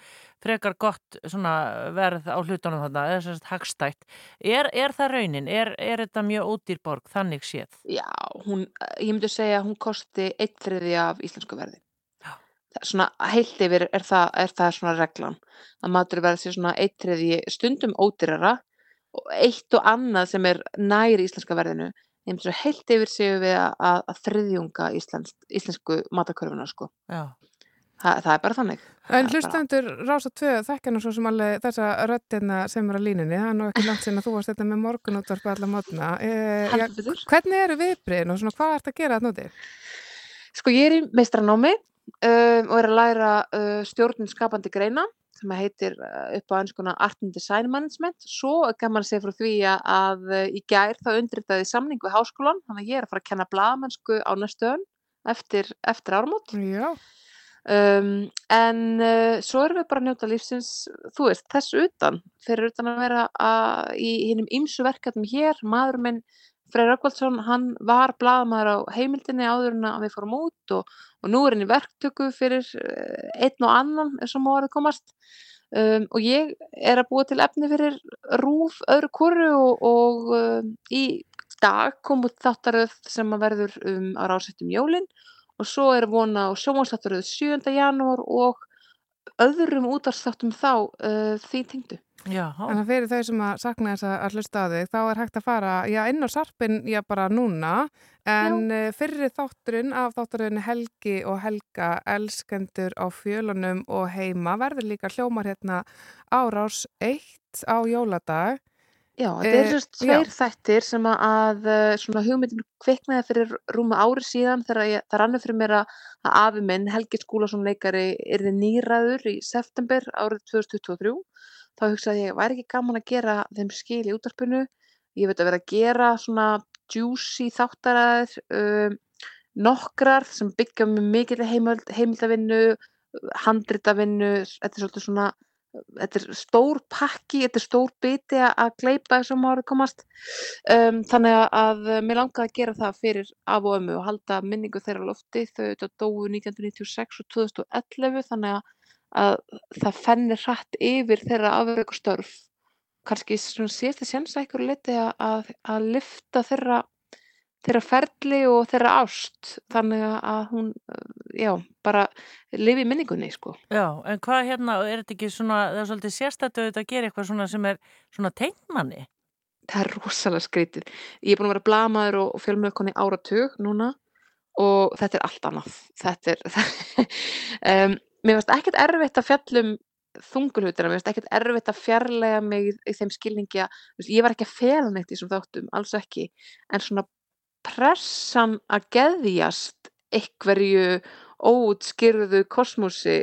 B: frekar gott svona verð á hlutunum þarna, eða sagt hagstætt. Er, er það raunin? Er, er þetta mjög ódýr borg, þannig séð?
P: Já, hún, ég myndi segja að hún kosti eitt þriði af íslensku verði. Svona heilt yfir er það, er það svona reglan að matur verði sér svona eitt þriði stundum ódýrara og eitt og annað sem er næri íslenska verðinu. Myndi svo heilt yfir séu við að, að, að þriðjunga íslensk, íslensku matakörfuna sko. Þa, það er bara þannig.
C: En hlustendur Rása 2 þekkja nú svo sem alveg þessa röddina sem er á línunni, það er nú ekki langt sinna þú varst þetta með morgunútvarpi alla mótna. E, ja,
P: Heldur betur.
C: hvernig eru viðbriðin og svona hvað ert að gera þetta núti?
P: Sko ég er í meistranámi um, og er að læra uh, stjórnum skapandi greina sem heitir uh, upp á einskona Art and Design Management. Svo gaman að segja frá því að, uh, í gær þá undritaði ég samning við háskólan, þannig að ég er að fara að kenna blaðamennsku á næstu ön eftir, eftir áramót.
C: Já.
P: Um, en uh, svo erum við bara að njóta lífsins, þú veist, þess utan, fyrir utan að vera að, í hinnum ýmsu verkefnum hér, maður minn Freyr Röggvaldsson, hann var blaðamaður á heimildinni áður en við fórum út og, og nú er hann í verktöku fyrir uh, einn og annan má orðið komast um, og ég er að búa til efni fyrir rúf öðru hverju og, og um, í dag kom út þáttaröð sem að verður um að rásettum jólin og svo er vona á sjómanstáttaröð 7. janúar og öðrum útvarstáttum þá uh, því tengdu.
B: Já.
C: Að fyrir þau sem að sakna þess að, að hlusta á þig, þá er hægt að fara, já, inn á sarpin, já, bara núna, en já. fyrir þátturinn af þátturinn Helgi og Helga, elskendur á fjölunum og heima, verður líka hljómar hérna á rás 1 á jóladag.
P: Já, þetta er sérst tveir þættir sem að, eh, svona hugmyndin kviknaði fyrir rúma ári síðan þegar það rannur fyrir mér að, afi minn, Helgi Skúlason leikari, yrði nýraður í september árið 2023. Þá hugsaði ég, væri ekki gaman að gera þeim skil í útarpinu. Ég veit að vera að gera svona juicy þáttaræðir, um, nokkrar sem byggja með heimild, heimildavinnu, handritavinnu, þetta er svolítið svona þetta er stór pakki, þetta er stór biti að gleipa þessum árið komast. Um, þannig að mér langaði að gera það fyrir af og ömmu og halda minningu þeirra lofti. Þau þetta dóu 1996 og 2011 þannig að, að það fennir hratt yfir þeirra afreikustörf kannski síðast að sjensa einhverju liti að, að, að lifta þeirra þeirra ferli og þeirra ást þannig að hún, já, bara lifi í minningunni, sko.
B: Já, en hvað hérna, er þetta ekki svona, það er svolítið sérstættu að gera eitthvað svona sem er svona tegnmanni?
P: Það er rosalega skrítið. Ég er búin að vera blamaður og, fjölmjöðkonni áratug núna og þetta er allt annað. Þetta er, um, mér finnst ekkert erfitt að fjallum þungulhutina, mér finnst ekkert erfitt að fjarlæga mig í þeim skilningi að, ég var ekki að fela neitt í þessum þáttum, alls ekki, en svona pressan að geðjast einhverju óutskýrðu kosmosi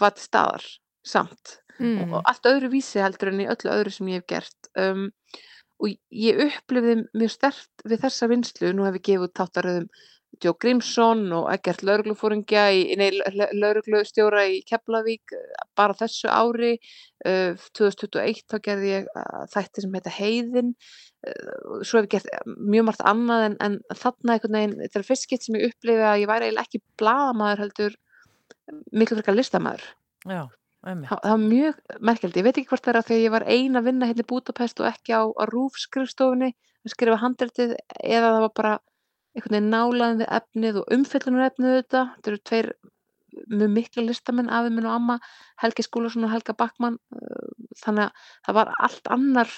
P: var til staðar samt
C: Mm.
P: og allt öðru vísi heldur en í öllu öðru sem ég hef gert um, og ég upplifði mjög stert við þessa vinslu, nú hef ég gefið út þáttaröðum Joe Grímsson og nei, lauruglustjóra í Keflavík eh, bara þessu ári. Uh, 2021 þá gerði ég uh, þætti sem heita Heiðin. Svo hef ég gert eh, mjög margt annað en, en þarna einhvern veginn, þetta er fyrst skipt sem ég upplifi að ég væri eiginlega ekki blaðamaður heldur miklu frekar listamæður
B: Já,
P: það, var mjög merkjaldi, ég veit ekki hvort það er að því að ég var ein að vinna hérna í Budapest og ekki á, á rúfskrifstofunni að skrifa handritið eða það var bara einhvern veginn nálaðin við efnið og umfyllunar efnið þetta, þetta eru tveir mjög miklu listamenn, afi minn og amma Helgi Skúlason og Helga Backmann þannig að það var allt annar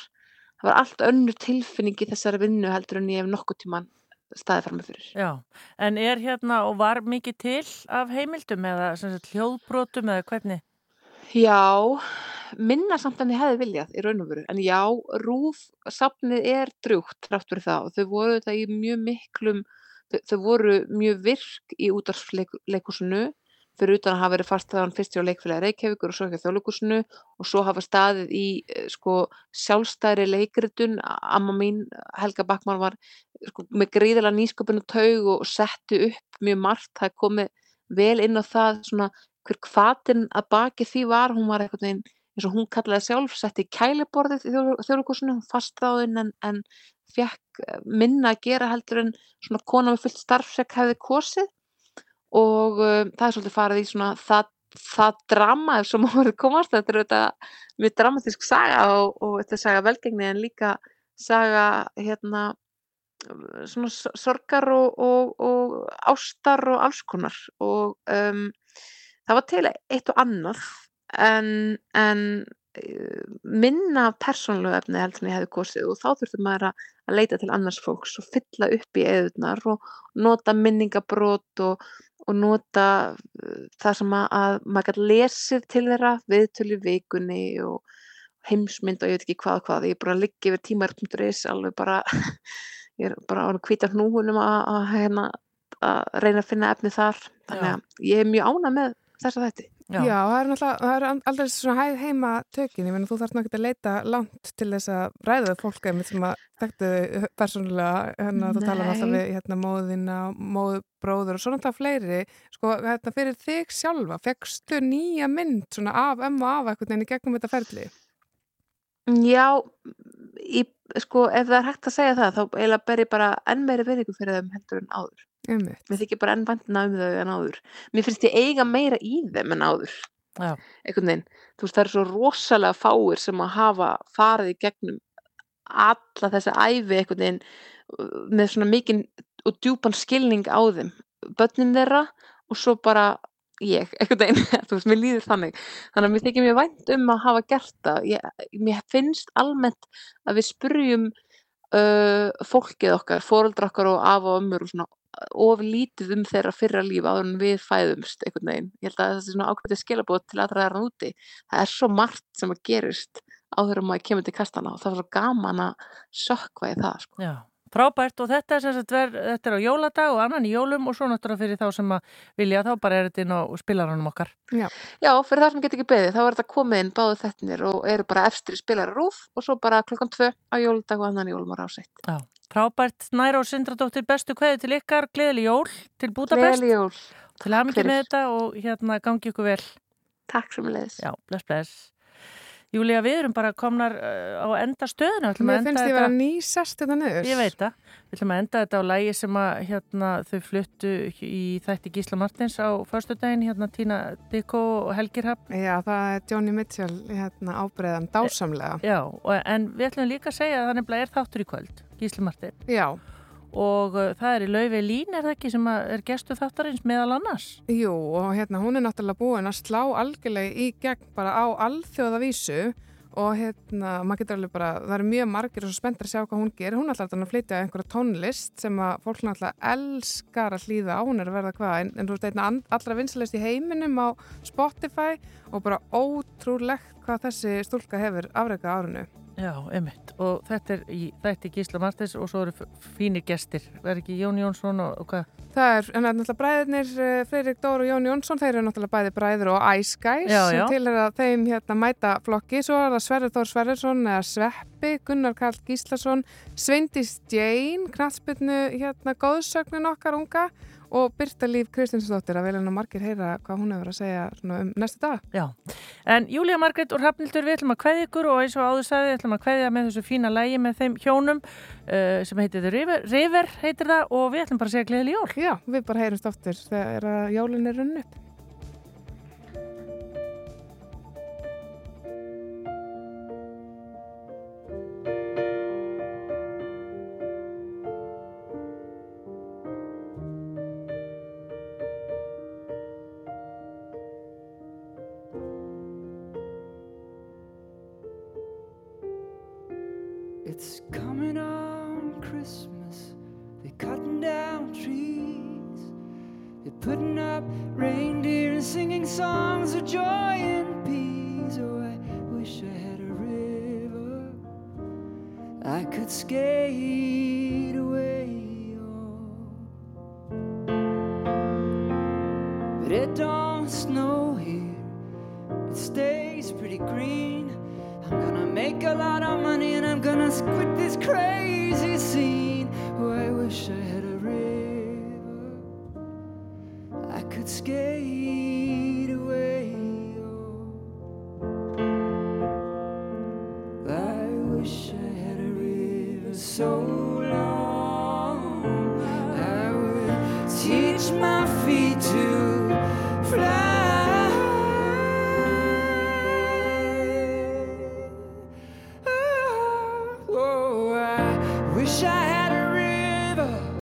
P: það var allt önnur tilfinning í þessari vinnu heldur en ég hef nokkuð tíman staðið fram með fyrir.
B: Já, en er hérna og var mikið til af heimildum eða hljóðbrotum eða hvernig?
P: Já, minna samt en ég hefði viljað í raun og veru, en já, rúf safnið er drjúgt trátt fyrir það. Og þau voru þetta í mjög miklum, þau, þau voru mjög virk í útvarsleikúsinu fyrir utan að hafa verið fast þaðan fyrst hjá leikfélagi Reykjavíkur og svo ekki þjóðleikúsinu og svo hafa staðið í eh, sko sjálfstæðri leikritun, amma mín Helga Backmann var sko, með gríðilega nýsköpun og taug og setti upp mjög margt, það komið vel inn á það svona hver hvatin að baki því var, hún var veginn eins og hún kallaði sjálf, setti kæliborðið í þjóðleikúsinu, fastráðinn en, en fekk minna að gera heldur en svona kona með fullt starfsek hefði kosið. Og um, það er svolítið farið í svona það, það drama má verið komast, þetta er þetta mjög dramatísk saga og, og þetta er saga velgengni en líka saga hérna svona sorgar og, og, og ástar og alls konar. Og um, það var til eitt og annað en, en eh, minna af persónulegu efni heldur en ég hefði kosið og þá þurfti maður að, að leita til annars fólks og fylla upp í eðurnar og nota minningabrót og, og nota uh, það sem að, að maður gæti lesið til þeirra viðtölu vikunni og heimsmynd og ég veit ekki hvað hvað. Ég er bara að liggja yfir tímar.is alveg bara ég er bara á hvita hnúunum að, að, hérna, að reyna að finna efni þar. Þannig að ég er mjög ána með þessa þætti.
C: Já, það er náttúrulega, það er aldrei svona hæð heima tökin, ég meina þú þarf náttúrulega að leita langt til þess að ræða við fólk einmitt sem að þekktu persónulega, hérna þú talar alltaf við hérna móðina, móð, bróður og svo náttúrulega fleiri, sko hérna fyrir þig sjálfa, fekkstu nýja mynd svona af ömmu og af eitthvað en í gegnum þetta ferli?
P: Já, í, sko, ef það er hægt að segja það þá eiginlega ber ég bara enn meiri virðingu fyrir þeim heldur en áður.
C: Einmitt.
P: Mér þykir bara enn væntina um þau en áður. Mér finnst ég eiga meira í þeim en áður.
B: Já.
P: Einhvern veginn. Þú veist, það eru svo rosalega fáir sem að hafa farið í gegnum alla þessa æfi veginn uh, með svona mikinn og djúpan skilning á þeim. Börnin þeirra og svo bara ég, einhvern veginn, þú veist, mér líður þannig. Þannig að mér þykir mér vænt um að hafa gert það. Ég, mér finnst almennt að við spurjum uh, fólkið okkar, foreldra okkar og af og ömmur og svona of lítið um þeirra fyrra líf áður en við fæðumst einhvern veginn. Ég held að þessi svona ákveðið skilabóð til allra þeirra úti. Það er svo margt sem að gerist áður en maður kemur til kastana og það er svo gaman að sökva í það. Sko.
B: Já, frábært og þetta er, sem sagt ver, þetta er á jóladag og annan í jólum og svo náttúrulega fyrir þá sem að vilja þá bara er þetta inn á spilaranum okkar.
C: Já.
P: Já, fyrir það sem get ekki beðið, þá er þetta komið inn báðu þettinir og eru bara efstir spilara rúf og svo bara klukkan tvö á jóladag og annan jólum á ráseitt.
B: Já, frábært Snæra og Sindradóttir bestu kveði til ykkar, gleðileg jól til Budapest.
P: Gleðileg jól.
B: Til
P: Fyrir.
B: með þetta og hérna gangi ykkur vel.
P: Takk sem leðis.
B: Já, bless, bless. Júlía, við erum bara komnar uh, á enda stöðuna.
C: Mér finnst ég vera ný sest þetta niður.
B: Ég veit það. Við ætlum að enda þetta á lægi sem að hérna, þau fluttu í þætti Gísla Martins á förstudaginn, hérna Tína Dikko og Helgir Hafn.
C: Já, það er Johnny Mitchell hérna ábreiðan dásamlega.
B: Já, og, en við ætlum líka að segja að það nefnilega er þáttur í kvöld, Gísli Martin.
C: Já.
B: Og uh, það er í laufi Lín, er það ekki, sem er gestu þáttarins meðal annars?
C: Jú, og hérna hún er náttúrulega búin að slá algjörlega í gegn bara á alþjóðavísu og hérna, maður getur alveg bara, það eru mjög margir og svo spenntir að sjá hvað hún gerir. Hún er alltaf að flytja einhverja tónlist sem að fólk náttúrulega elskar að hlýða á, hún er að verða hvað, en, en þú veist, einna allra vinsalist í heiminum á Spotify og bara ótrúlegt hvað þessi stúlka hefur afreika árinu.
B: Já, einmitt. Og þetta er í þætti Gísla Martins og svo eru fínir gestir. Verður ekki Jón Jónsson og, og hvað?
C: Það er, en það er náttúrulega bræðirnir eh, Freirik Dór og Jón Jónsson, þeir eru náttúrulega bæði bræður og Ice Guys
B: Já,
C: sem
B: já.
C: til er að þeim hérna mæta flokki, svo er það Sverrir Þór Sverrirsson eða Svepp
E: Steppi, Gunnar Karl Gíslason, Sveindis Jane, knatsbyrnu hérna góðsögnin okkar unga og Birta Líf Kristinsdóttir að velja margir heyra hvað hún hefur að segja um næstu dag.
B: Já, en Júlía Margrét og Hrafnildur við ætlum að kveðja ykkur og eins og áður sagði ætlum að kveðja með þessu fína lægi með þeim hjónum uh, sem heitir River, River heitir það og við ætlum bara að segja gleðileg jól.
E: Já, við bara heyrumst oftur þegar jólun er runn upp.